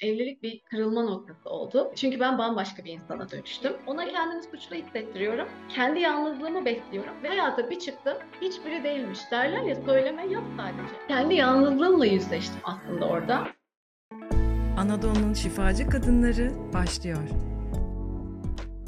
Evlilik bir kırılma noktası oldu. Çünkü ben bambaşka bir insana dönüştüm. Ona kendimi suçlu hissettiriyorum. Kendi yalnızlığımı besliyorum. Ve hayata bir çıktım. Hiçbiri değilmiş. Derler ya söyleme yap sadece. Kendi yalnızlığımla yüzleştim aslında orada. Anadolu'nun şifacı kadınları başlıyor.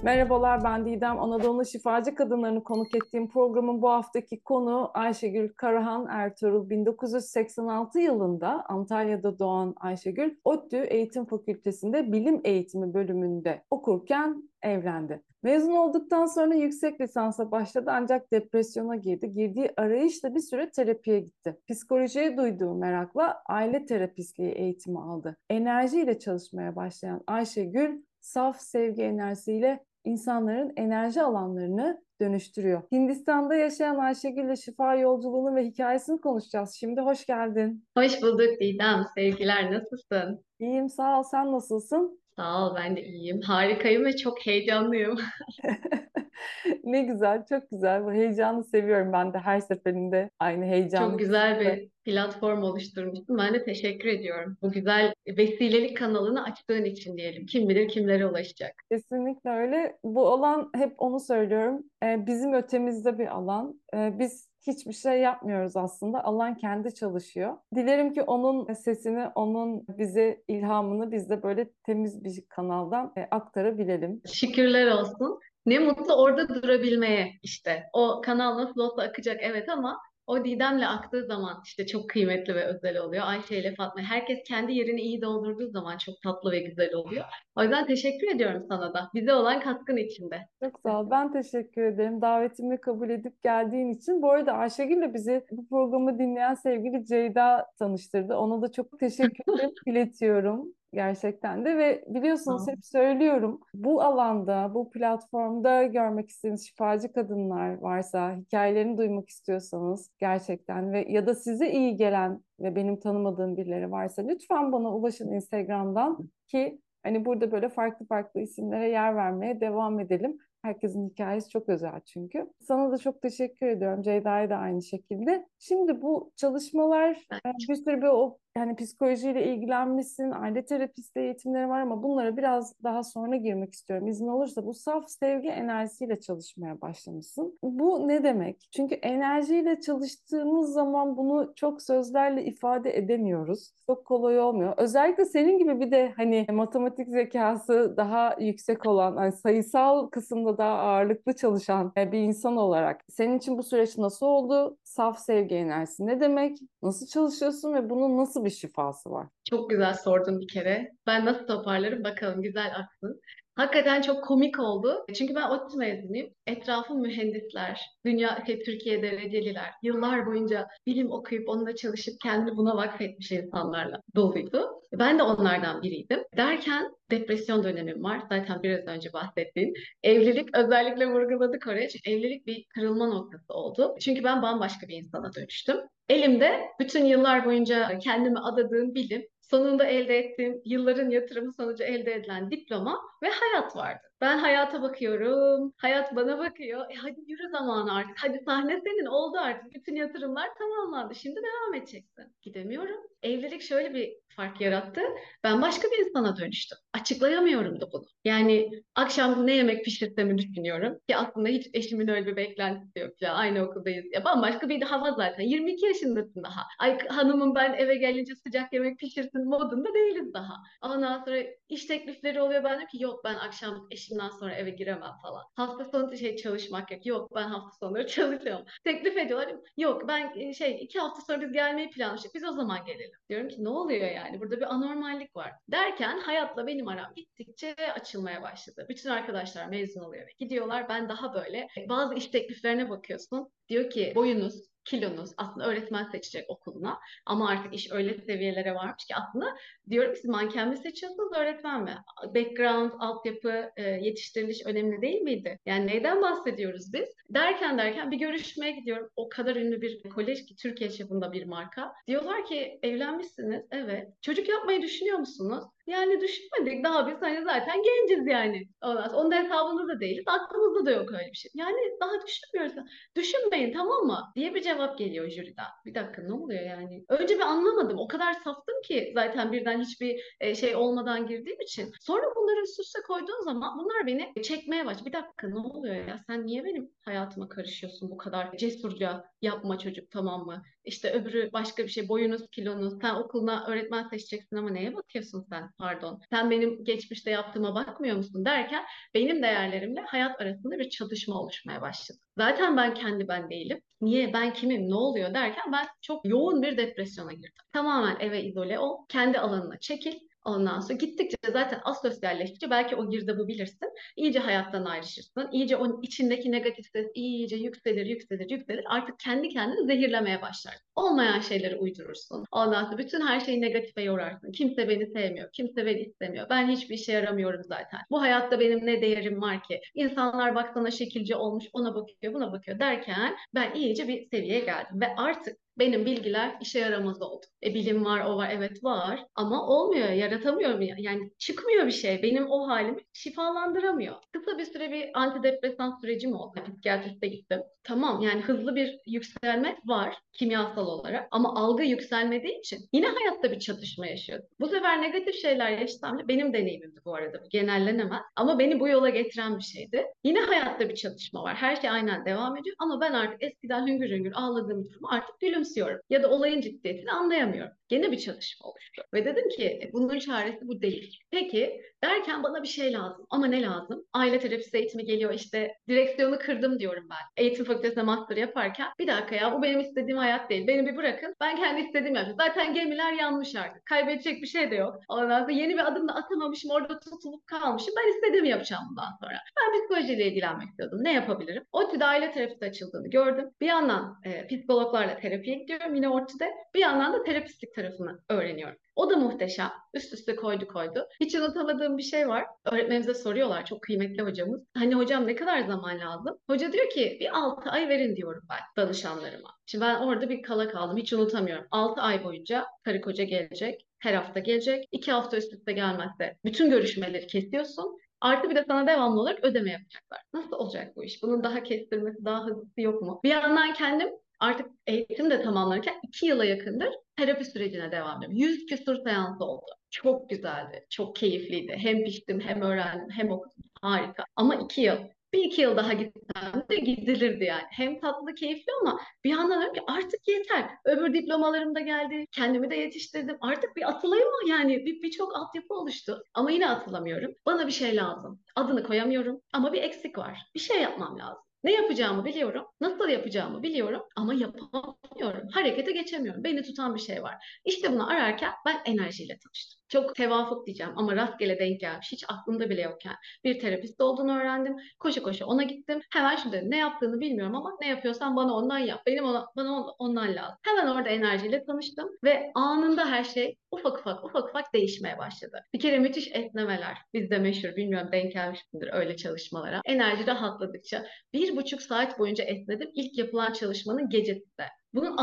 Merhabalar ben Didem. Anadolu Şifacı Kadınlarını konuk ettiğim programın bu haftaki konu Ayşegül Karahan Ertuğrul. 1986 yılında Antalya'da doğan Ayşegül, ODTÜ Eğitim Fakültesi'nde bilim eğitimi bölümünde okurken evlendi. Mezun olduktan sonra yüksek lisansa başladı ancak depresyona girdi. Girdiği arayışla bir süre terapiye gitti. Psikolojiye duyduğu merakla aile terapistliği eğitimi aldı. Enerjiyle çalışmaya başlayan Ayşegül saf sevgi enerjisiyle insanların enerji alanlarını dönüştürüyor. Hindistan'da yaşayan Ayşegül ile şifa yolculuğunu ve hikayesini konuşacağız. Şimdi hoş geldin. Hoş bulduk Didem. Sevgiler nasılsın? İyiyim sağ ol. Sen nasılsın? Sağ ol ben de iyiyim. Harikayım ve çok heyecanlıyım. Ne güzel, çok güzel. Bu heyecanı seviyorum ben de her seferinde aynı heyecanı. Çok güzel bir platform oluşturmuşsun. Ben de teşekkür ediyorum. Bu güzel vesilelik kanalını açtığın için diyelim. Kim bilir kimlere ulaşacak. Kesinlikle öyle. Bu alan hep onu söylüyorum. Ee, bizim ötemizde bir alan. Ee, biz hiçbir şey yapmıyoruz aslında. Alan kendi çalışıyor. Dilerim ki onun sesini, onun bize ilhamını biz de böyle temiz bir kanaldan e, aktarabilelim. Şükürler olsun. Ne mutlu orada durabilmeye işte. O kanal nasıl olsa akacak evet ama o Didem'le aktığı zaman işte çok kıymetli ve özel oluyor. Ayşe ile Fatma. Herkes kendi yerini iyi doldurduğu zaman çok tatlı ve güzel oluyor. O yüzden teşekkür ediyorum sana da. Bize olan katkın içinde. Çok sağ ol. Ben teşekkür ederim. Davetimi kabul edip geldiğin için. Bu arada Ayşegül'le bizi bu programı dinleyen sevgili Ceyda tanıştırdı. Ona da çok teşekkür iletiyorum gerçekten de ve biliyorsunuz hep söylüyorum bu alanda, bu platformda görmek istediğiniz şifacı kadınlar varsa, hikayelerini duymak istiyorsanız gerçekten ve ya da size iyi gelen ve benim tanımadığım birileri varsa lütfen bana ulaşın Instagram'dan ki hani burada böyle farklı farklı isimlere yer vermeye devam edelim. Herkesin hikayesi çok özel çünkü. Sana da çok teşekkür ediyorum. Ceyda'ya da aynı şekilde. Şimdi bu çalışmalar bir sürü bir o yani psikolojiyle ilgilenmişsin, aile terapisti eğitimleri var ama bunlara biraz daha sonra girmek istiyorum. İzin olursa bu saf sevgi enerjisiyle çalışmaya başlamışsın. Bu ne demek? Çünkü enerjiyle çalıştığımız zaman bunu çok sözlerle ifade edemiyoruz. Çok kolay olmuyor. Özellikle senin gibi bir de hani matematik zekası daha yüksek olan, hani sayısal kısımda daha ağırlıklı çalışan e, bir insan olarak senin için bu süreç nasıl oldu? Saf sevgi enerjisi ne demek? Nasıl çalışıyorsun ve bunun nasıl bir şifası var? Çok güzel sordun bir kere. Ben nasıl toparlarım bakalım güzel aksın. Hakikaten çok komik oldu. Çünkü ben ODTÜ mezunuyum. Etrafım mühendisler, dünya, şey, Türkiye dereceliler. Yıllar boyunca bilim okuyup onunla çalışıp kendini buna vakfetmiş insanlarla doluydu. Ben de onlardan biriydim. Derken depresyon dönemim var. Zaten biraz önce bahsettiğim. Evlilik özellikle vurguladık oraya. Çünkü evlilik bir kırılma noktası oldu. Çünkü ben bambaşka bir insana dönüştüm. Elimde bütün yıllar boyunca kendime adadığım bilim, sonunda elde ettiğim yılların yatırımı sonucu elde edilen diploma ve hayat vardı. Ben hayata bakıyorum, hayat bana bakıyor. E hadi yürü zamanı artık, hadi sahne senin oldu artık. Bütün yatırımlar tamamlandı, şimdi devam edeceksin. Gidemiyorum. Evlilik şöyle bir fark yarattı. Ben başka bir insana dönüştüm. Açıklayamıyorum da bunu. Yani akşam ne yemek pişirsemi düşünüyorum. Ki aslında hiç eşimin öyle bir beklentisi yok ya. Aynı okuldayız. Ya bambaşka bir hava zaten. 22 yaşındasın daha. Ay hanımım ben eve gelince sıcak yemek pişirsin modunda değiliz daha. Ondan sonra iş teklifleri oluyor. Ben diyorum ki yok ben akşam eşimden sonra eve giremem falan. Hafta sonu şey çalışmak yok. Yok ben hafta sonları çalışıyorum. Teklif ediyorlar. Yok ben e, şey iki hafta sonra biz gelmeyi planlamıştık. Biz o zaman gelelim. Diyorum ki ne oluyor yani? Burada bir anormallik var. Derken hayatla benim aram gittikçe açılmaya başladı. Bütün arkadaşlar mezun oluyor ve gidiyorlar. Ben daha böyle bazı iş tekliflerine bakıyorsun. Diyor ki boyunuz, kilonuz aslında öğretmen seçecek okuluna ama artık iş öyle seviyelere varmış ki aslında diyorum siz manken mi seçiyorsunuz öğretmen mi? Background, altyapı, e, yetiştiriliş önemli değil miydi? Yani neyden bahsediyoruz biz? Derken derken bir görüşmeye gidiyorum. O kadar ünlü bir kolej ki Türkiye çapında bir marka. Diyorlar ki evlenmişsiniz. Evet. Çocuk yapmayı düşünüyor musunuz? Yani düşünmedik daha biz hani zaten genciz yani. Ondan onun da hesabında da değiliz. Aklımızda da yok öyle bir şey. Yani daha düşünmüyoruz. Düşünmeyin tamam mı? diye bir cevap geliyor jüriden. Bir dakika ne oluyor yani? Önce bir anlamadım. O kadar saftım ki zaten birden hiçbir e, şey olmadan girdiğim için. Sonra bunları üst üste koyduğun zaman bunlar beni çekmeye başladı. Bir dakika ne oluyor ya? Sen niye benim hayatıma karışıyorsun bu kadar cesurca? Yapma çocuk tamam mı? İşte öbürü başka bir şey boyunuz kilonuz. Sen okuluna öğretmen seçeceksin ama neye bakıyorsun sen? Pardon. Sen benim geçmişte yaptığıma bakmıyor musun derken benim değerlerimle hayat arasında bir çatışma oluşmaya başladı. Zaten ben kendi ben değilim. Niye ben kimim ne oluyor derken ben çok yoğun bir depresyona girdim. Tamamen eve izole ol. Kendi alanına çekil. Ondan sonra gittikçe zaten asosyalleştikçe belki o girdabı bilirsin. İyice hayattan ayrışırsın. İyice onun içindeki negatif ses iyice yükselir, yükselir, yükselir. Artık kendi kendini zehirlemeye başlar. Olmayan şeyleri uydurursun. Ondan sonra bütün her şeyi negatife yorarsın. Kimse beni sevmiyor, kimse beni istemiyor. Ben hiçbir işe yaramıyorum zaten. Bu hayatta benim ne değerim var ki? İnsanlar baksana şekilci olmuş, ona bakıyor, buna bakıyor derken ben iyice bir seviyeye geldim. Ve artık benim bilgiler işe yaramaz oldu. E bilim var, o var, evet var ama olmuyor, yaratamıyorum ya. Yani çıkmıyor bir şey. Benim o halimi şifalandıramıyor. Kısa bir süre bir antidepresan sürecim oldu. Psikiyatriste gittim. Tamam yani hızlı bir yükselme var kimyasal olarak ama algı yükselmediği için yine hayatta bir çatışma yaşıyordum. Bu sefer negatif şeyler yaşasam da benim deneyimimdi bu arada. Genellenemez ama beni bu yola getiren bir şeydi. Yine hayatta bir çatışma var. Her şey aynen devam ediyor ama ben artık eskiden hüngür hüngür ağladığım durumu artık gülümsüyorum. Ya da olayın ciddiyetini anlayamıyorum. Gene bir çalışma oluştu. Ve dedim ki e, bunun çaresi bu değil. Peki derken bana bir şey lazım. Ama ne lazım? Aile terapisi eğitimi geliyor işte direksiyonu kırdım diyorum ben. Eğitim fakültesinde master yaparken bir dakika ya bu benim istediğim hayat değil. Beni bir bırakın. Ben kendi istediğim yapacağım. Zaten gemiler yanmış artık. Kaybedecek bir şey de yok. Ondan sonra yeni bir adım da atamamışım. Orada tutulup kalmışım. Ben istediğimi yapacağım bundan sonra. Ben psikolojiyle ilgilenmek istiyordum. Ne yapabilirim? ODTÜ'de aile terapisi açıldığını gördüm. Bir yandan e, psikologlarla terapiye yine ODTÜ'de. Bir yandan da terapistlik tarafını öğreniyorum. O da muhteşem. Üst üste koydu koydu. Hiç unutamadığım bir şey var. Öğretmenimize soruyorlar. Çok kıymetli hocamız. Hani hocam ne kadar zaman lazım? Hoca diyor ki bir 6 ay verin diyorum ben danışanlarıma. Şimdi ben orada bir kala kaldım. Hiç unutamıyorum. 6 ay boyunca karı koca gelecek. Her hafta gelecek. 2 hafta üst üste gelmezse bütün görüşmeleri kesiyorsun. Artı bir de sana devamlı olarak ödeme yapacaklar. Nasıl olacak bu iş? Bunun daha kestirmesi, daha hızlısı yok mu? Bir yandan kendim artık eğitim de tamamlanırken iki yıla yakındır terapi sürecine devam ediyorum. Yüz küsur seans oldu. Çok güzeldi, çok keyifliydi. Hem piştim, hem öğrendim, hem okudum. Harika. Ama iki yıl. Bir iki yıl daha gitsem de gidilirdi yani. Hem tatlı, keyifli ama bir yandan diyorum ki artık yeter. Öbür diplomalarım da geldi. Kendimi de yetiştirdim. Artık bir atılayım mı yani? Bir birçok altyapı oluştu. Ama yine atılamıyorum. Bana bir şey lazım. Adını koyamıyorum ama bir eksik var. Bir şey yapmam lazım. Ne yapacağımı biliyorum, nasıl yapacağımı biliyorum ama yapamıyorum. Harekete geçemiyorum. Beni tutan bir şey var. İşte bunu ararken ben enerjiyle tanıştım. Çok tevafuk diyeceğim ama rastgele denk gelmiş. Hiç aklımda bile yokken bir terapist olduğunu öğrendim. Koşa koşa ona gittim. Hemen şimdi ne yaptığını bilmiyorum ama ne yapıyorsan bana ondan yap. Benim ona, bana ondan lazım. Hemen orada enerjiyle tanıştım ve anında her şey ufak ufak ufak ufak değişmeye başladı. Bir kere müthiş esnemeler. Bizde meşhur bilmiyorum denk gelmiş öyle çalışmalara. Enerji rahatladıkça bir buçuk saat boyunca esnedim. İlk yapılan çalışmanın gecesinde bunun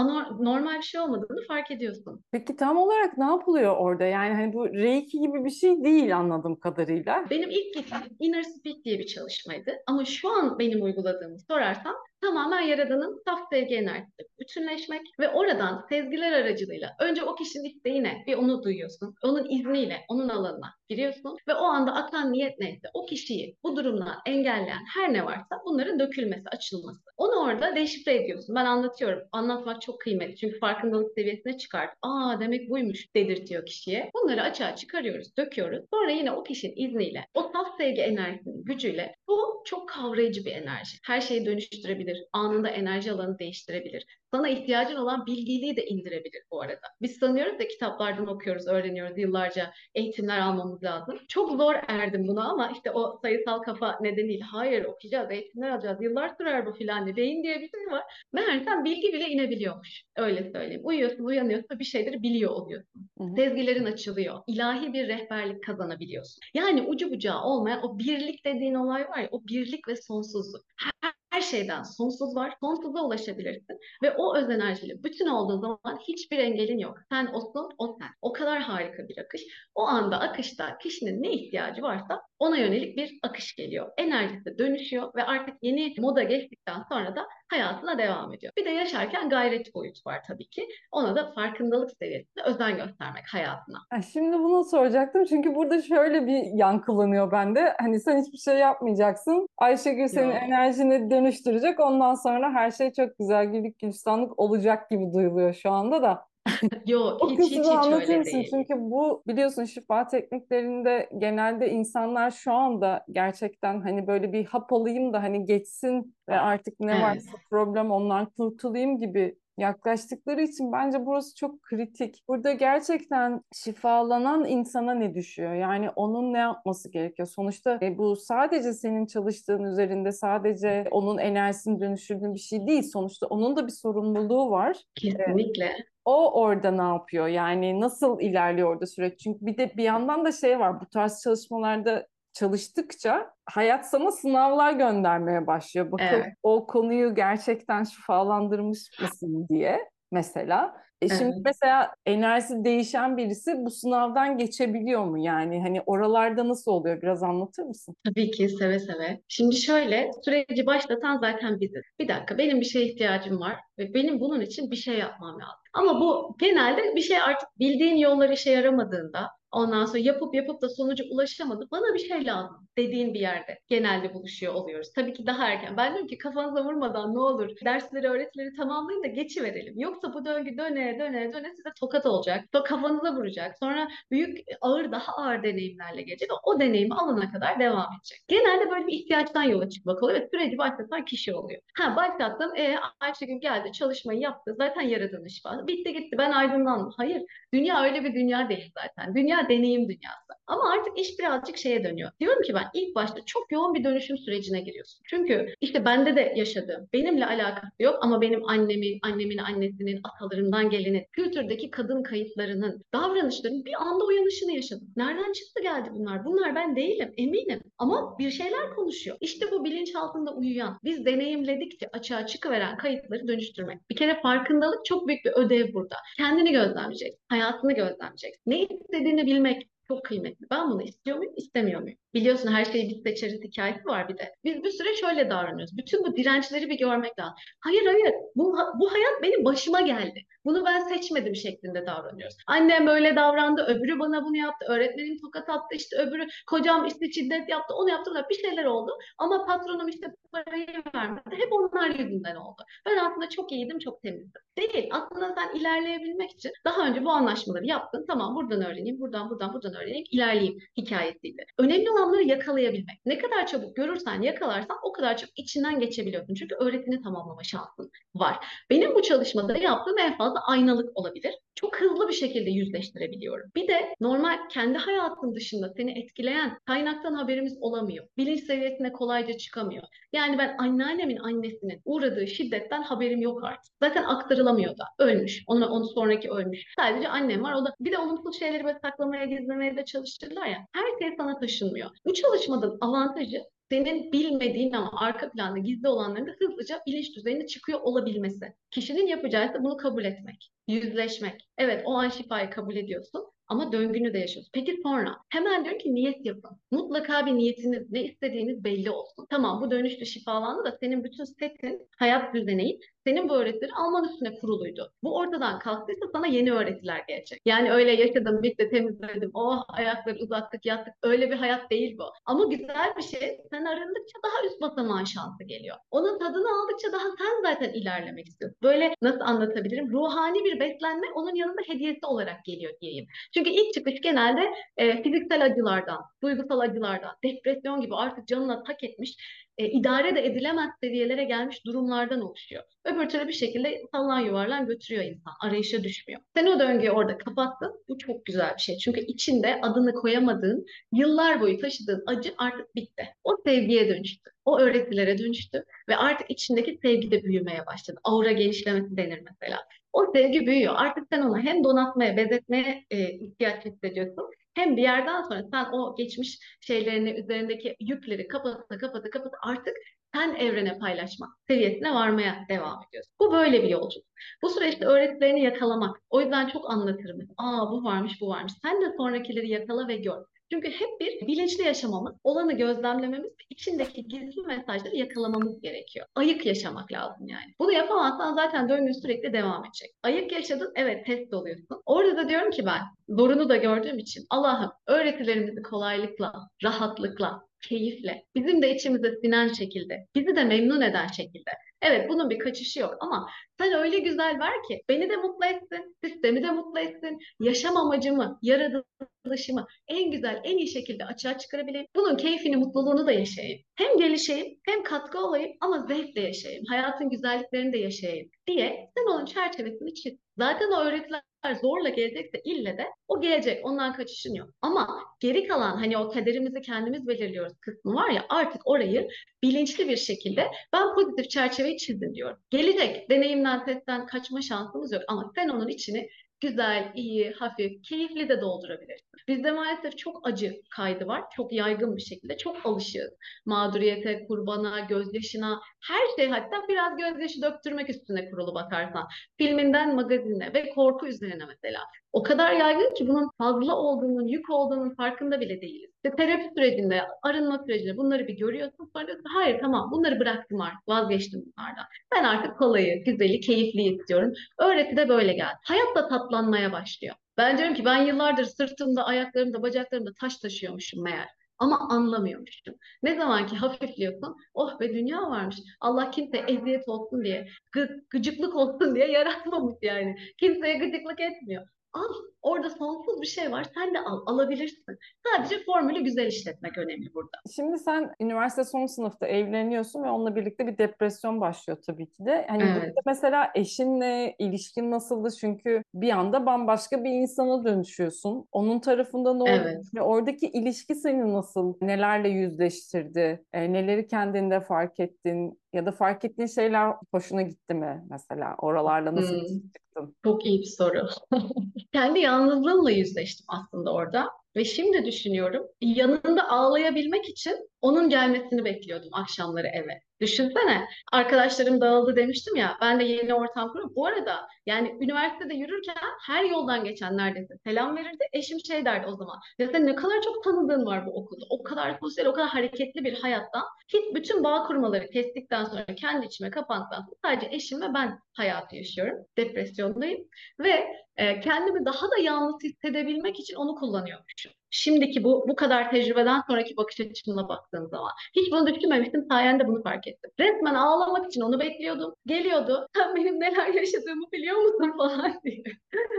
normal bir şey olmadığını fark ediyorsun. Peki tam olarak ne yapılıyor orada? Yani hani bu Reiki gibi bir şey değil anladığım kadarıyla. Benim ilk gittiğim Inner Speak diye bir çalışmaydı. Ama şu an benim uyguladığımı sorarsan tamamen Yaradan'ın saf sevgi enerjisi bütünleşmek ve oradan sezgiler aracılığıyla önce o kişinin isteğine bir onu duyuyorsun. Onun izniyle onun alanına giriyorsun ve o anda akan niyet neyse o kişiyi bu durumdan engelleyen her ne varsa bunların dökülmesi, açılması. Onu orada deşifre ediyorsun. Ben anlatıyorum. Anlatmak çok kıymetli. Çünkü farkındalık seviyesine çıkart. Aa demek buymuş dedirtiyor kişiye. Bunları açığa çıkarıyoruz, döküyoruz. Sonra yine o kişinin izniyle, o saf sevgi enerjisinin gücüyle bu çok kavrayıcı bir enerji. Her şeyi dönüştürebilir. Anında enerji alanı değiştirebilir. Sana ihtiyacın olan bilgiliği de indirebilir bu arada. Biz sanıyoruz da kitaplardan okuyoruz, öğreniyoruz yıllarca eğitimler almamız lazım. Çok zor erdim buna ama işte o sayısal kafa nedeniyle hayır okuyacağız, eğitimler alacağız, yıllar sürer bu filan diye. Beyin diye bir şey var. Meğersem bilgi bile inebiliyormuş. Öyle söyleyeyim. Uyuyorsun, uyanıyorsun bir şeyleri biliyor oluyorsun. Hı hı. Sezgilerin açılıyor. İlahi bir rehberlik kazanabiliyorsun. Yani ucu bucağı olmayan o birlik dediğin olay var ya o birlik ve sonsuzluk. Her şeyden sonsuz var. Sonsuza ulaşabilirsin ve o öz enerjiyle bütün olduğu zaman hiçbir engelin yok. Sen olsun, o sen. O kadar harika bir akış. O anda akışta kişinin ne ihtiyacı varsa ona yönelik bir akış geliyor. Enerjisi dönüşüyor ve artık yeni moda geçtikten sonra da hayatına devam ediyor. Bir de yaşarken gayret boyutu var tabii ki. Ona da farkındalık seviyesinde özen göstermek hayatına. Şimdi bunu soracaktım çünkü burada şöyle bir yankılanıyor bende. Hani sen hiçbir şey yapmayacaksın. Ayşegül senin Yok. enerjini dönüştürecek. Ondan sonra her şey çok güzel güllük gülistanlık olacak gibi duyuluyor şu anda da. Yok O hiç hiç hiç anlatır öyle değil. Çünkü bu biliyorsun şifa tekniklerinde genelde insanlar şu anda gerçekten hani böyle bir hap alayım da hani geçsin ve artık ne Evet. varsa problem ondan kurtulayım gibi yaklaştıkları için bence burası çok kritik. Burada gerçekten şifalanan insana ne düşüyor? Yani onun ne yapması gerekiyor? Sonuçta e, bu sadece senin çalıştığın üzerinde sadece onun enerjisini dönüştürdüğün bir şey değil. Sonuçta onun da bir sorumluluğu var. Kesinlikle. O orada ne yapıyor? Yani nasıl ilerliyor orada süreç? Çünkü bir de bir yandan da şey var. Bu tarz çalışmalarda çalıştıkça hayat sana sınavlar göndermeye başlıyor. Bakın Evet. o konuyu gerçekten şifalandırmış mısın diye mesela. E şimdi Evet. mesela enerjisi değişen birisi bu sınavdan geçebiliyor mu? Yani hani oralarda nasıl oluyor? Biraz anlatır mısın? Tabii ki seve seve. Şimdi şöyle süreci başlatan zaten biziz. Bir dakika benim bir şeye ihtiyacım var ve benim bunun için bir şey yapmam lazım. Ama bu genelde bir şey artık bildiğin yollar işe yaramadığında ondan sonra yapıp yapıp da sonuca ulaşamadı. Bana bir şey lazım dediğin bir yerde genelde buluşuyor oluyoruz. Tabii ki daha erken. Ben diyorum ki kafanıza vurmadan ne olur dersleri öğretileri tamamlayın da geçiverelim. Yoksa bu döngü döne döne döne size tokat olacak. Sonra kafanıza vuracak. Sonra büyük ağır daha ağır deneyimlerle gelecek. O deneyimi alana kadar devam edecek. Genelde böyle bir ihtiyaçtan yola çıkmak oluyor ve süreci başlatan kişi oluyor. Ha başlattım. E, Ayşegül geldi çalışmayı yaptı. Zaten yaradığın iş var. Bitti gitti ben aydınlandım. Hayır. Dünya öyle bir dünya değil zaten. Dünya deneyim dünyası. Ama artık iş birazcık şeye dönüyor. Diyorum ki ben ilk başta çok yoğun bir dönüşüm sürecine giriyorsun. Çünkü işte bende de yaşadığım, benimle alakası yok ama benim annemin, annemin annesinin, atalarından gelenin, kültürdeki kadın kayıtlarının, davranışların bir anda uyanışını yaşadım. Nereden çıktı geldi bunlar? Bunlar ben değilim, eminim. Ama bir şeyler konuşuyor. İşte bu bilinçaltında uyuyan, biz deneyimledikçe açığa çıkıveren kayıtları dönüştürmek. Bir kere farkındalık çok büyük bir ödev burada. Kendini gözlemleyecek, hayatını gözlemleyecek. Ne istediğini bilmek, çok kıymetli. Ben bunu istiyor muyum, istemiyor muyum? Biliyorsun her şeyi biz seçeriz hikayesi var bir de. Biz bir süre şöyle davranıyoruz. Bütün bu dirençleri bir görmek lazım. Hayır hayır bu, bu hayat benim başıma geldi. Bunu ben seçmedim şeklinde davranıyoruz. Annem böyle davrandı, öbürü bana bunu yaptı, öğretmenim tokat attı, işte öbürü kocam işte şiddet yaptı, onu yaptı, bir şeyler oldu. Ama patronum işte parayı vermedi. Hep onlar yüzünden oldu. Ben aslında çok iyiydim, çok temizdim. Değil. Aslında sen ilerleyebilmek için daha önce bu anlaşmaları yaptın. Tamam buradan öğreneyim, buradan buradan buradan öğreneyim, ilerleyeyim hikayesiydi. Önemli olanları yakalayabilmek. Ne kadar çabuk görürsen, yakalarsan o kadar çok içinden geçebiliyorsun. Çünkü öğretini tamamlama şansın var. Benim bu çalışmada yaptığım en fazla aynalık olabilir. Çok hızlı bir şekilde yüzleştirebiliyorum. Bir de normal kendi hayatın dışında seni etkileyen kaynaktan haberimiz olamıyor. Bilinç seviyesine kolayca çıkamıyor. Yani ben anneannemin annesinin uğradığı şiddetten haberim yok artık. Zaten aktarılamıyor da. Ölmüş. Onu, onu sonraki ölmüş. Sadece annem var. O da bir de olumsuz şeyleri böyle saklamaya, gizlemeye de çalıştırırlar ya. Her şey sana taşınmıyor. Bu çalışmanın avantajı senin bilmediğin ama arka planda gizli olanların da hızlıca bilinç düzeyine çıkıyor olabilmesi. Kişinin yapacağı ise bunu kabul etmek, yüzleşmek. Evet o an şifayı kabul ediyorsun ama döngünü de yaşıyorsun. Peki sonra hemen diyor ki niyet yapın. Mutlaka bir niyetiniz, ne istediğiniz belli olsun. Tamam bu dönüşte şifalandı da senin bütün setin, hayat düzeneğin senin bu öğretileri alman üstüne kuruluydu. Bu ortadan kalktıysa sana yeni öğretiler gelecek. Yani öyle yaşadım, bitti, temizledim, oh ayakları uzattık, yattık. Öyle bir hayat değil bu. Ama güzel bir şey. Sen arındıkça daha üst basamağın şansı geliyor. Onun tadını aldıkça daha sen zaten ilerlemek istiyorsun. Böyle nasıl anlatabilirim? Ruhani bir beslenme onun yanında hediyesi olarak geliyor diyeyim. Çünkü ilk çıkış genelde e, fiziksel acılardan, duygusal acılardan, depresyon gibi artık canına tak etmiş e, idare de edilemez seviyelere gelmiş durumlardan oluşuyor. Öbür türlü bir şekilde sallan yuvarlan götürüyor insan. Arayışa düşmüyor. Sen o döngüyü orada kapattın. Bu çok güzel bir şey. Çünkü içinde adını koyamadığın, yıllar boyu taşıdığın acı artık bitti. O sevgiye dönüştü. O öğretilere dönüştü ve artık içindeki sevgi de büyümeye başladı. Aura genişlemesi denir mesela. O sevgi büyüyor. Artık sen onu hem donatmaya, bezetmeye e, ihtiyaç hissediyorsun hem bir yerden sonra sen o geçmiş şeylerini üzerindeki yükleri kapata kapata kapata artık sen evrene paylaşmak seviyesine varmaya devam ediyorsun. Bu böyle bir yolculuk. Bu süreçte öğretilerini yakalamak. O yüzden çok anlatırım. Aa bu varmış, bu varmış. Sen de sonrakileri yakala ve gör. Çünkü hep bir bilinçli yaşamamız, olanı gözlemlememiz, içindeki gizli mesajları yakalamamız gerekiyor. Ayık yaşamak lazım yani. Bunu yapamazsan zaten döngü sürekli devam edecek. Ayık yaşadın, evet test oluyorsun. Orada da diyorum ki ben, zorunu da gördüğüm için Allah'ım öğretilerimizi kolaylıkla, rahatlıkla, keyifle, bizim de içimize sinen şekilde, bizi de memnun eden şekilde. Evet bunun bir kaçışı yok ama sen öyle güzel ver ki beni de mutlu etsin, sistemi de mutlu etsin, yaşam amacımı, yaratılışımı en güzel, en iyi şekilde açığa çıkarabileyim. Bunun keyfini, mutluluğunu da yaşayayım. Hem gelişeyim, hem katkı olayım ama zevkle yaşayayım. Hayatın güzelliklerini de yaşayayım diye sen onun çerçevesini çiz. Zaten o öğretiler zorla gelecekse ille de o gelecek. Ondan kaçışın yok. Ama geri kalan hani o kaderimizi kendimiz belirliyoruz kısmı var ya artık orayı bilinçli bir şekilde ben pozitif çerçeveyi çizdim diyorum. Gelecek deneyimden, testten kaçma şansımız yok ama sen onun içini güzel, iyi, hafif, keyifli de doldurabilirsin. Bizde maalesef çok acı kaydı var. Çok yaygın bir şekilde. Çok alışığız. Mağduriyete, kurbana, gözyaşına, her şey hatta biraz gözyaşı döktürmek üstüne kurulu bakarsan. Filminden magazine ve korku üzerine mesela. O kadar yaygın ki bunun fazla olduğunun, yük olduğunun farkında bile değiliz. İşte terapi sürecinde, arınma sürecinde bunları bir görüyorsun. Sonra diyorsun hayır tamam bunları bıraktım artık, vazgeçtim bunlardan. Ben artık kolayı, güzeli, keyifliyi istiyorum. Öğreti de böyle geldi. Hayat da tatlanmaya başlıyor. Ben diyorum ki ben yıllardır sırtımda, ayaklarımda, bacaklarımda taş taşıyormuşum meğer. Ama anlamıyormuşum. Ne zaman ki hafifliyorsun, oh be dünya varmış. Allah kimse eziyet olsun diye, gı gıcıklık olsun diye yaratmamış yani. Kimseye gıcıklık etmiyor. Al, orada sonsuz bir şey var. Sen de al, alabilirsin. Sadece formülü güzel işletmek önemli burada. Şimdi sen üniversite son sınıfta evleniyorsun ve onunla birlikte bir depresyon başlıyor tabii ki de. Hani Evet. burada mesela eşinle ilişkin nasıldı? Çünkü bir anda bambaşka bir insana dönüşüyorsun. Onun tarafında ne oldu? Evet. Ve oradaki ilişki seni nasıl, nelerle yüzleştirdi? E, neleri kendinde fark ettin? Ya da fark ettiğin şeyler hoşuna gitti mi mesela? Oralarla nasıl Hmm. çıktın? Çok iyi bir soru. Kendi yalnızlığımla yüzleştim aslında orada. Ve şimdi düşünüyorum, yanında ağlayabilmek için onun gelmesini bekliyordum akşamları eve. Düşünsene, arkadaşlarım dağıldı demiştim ya, ben de yeni ortam kuruyorum. Bu arada yani üniversitede yürürken her yoldan geçen neredeyse selam verirdi. Eşim şey derdi o zaman, ya ne kadar çok tanıdığın var bu okulda, o kadar sosyal, o kadar hareketli bir hayattan. Hiç bütün bağ kurmaları kestikten sonra, kendi içime kapandıktan sonra sadece eşim ve ben hayatı yaşıyorum. Depresyondayım ve e, kendimi daha da yalnız hissedebilmek için onu kullanıyormuşum. Şimdiki bu bu kadar tecrübeden sonraki bakış açımla baktığım zaman. Hiç bunu düşünmemiştim, sayende bunu fark ettim. Resmen ağlamak için onu bekliyordum. Geliyordu, sen benim neler yaşadığımı biliyor musun falan diye.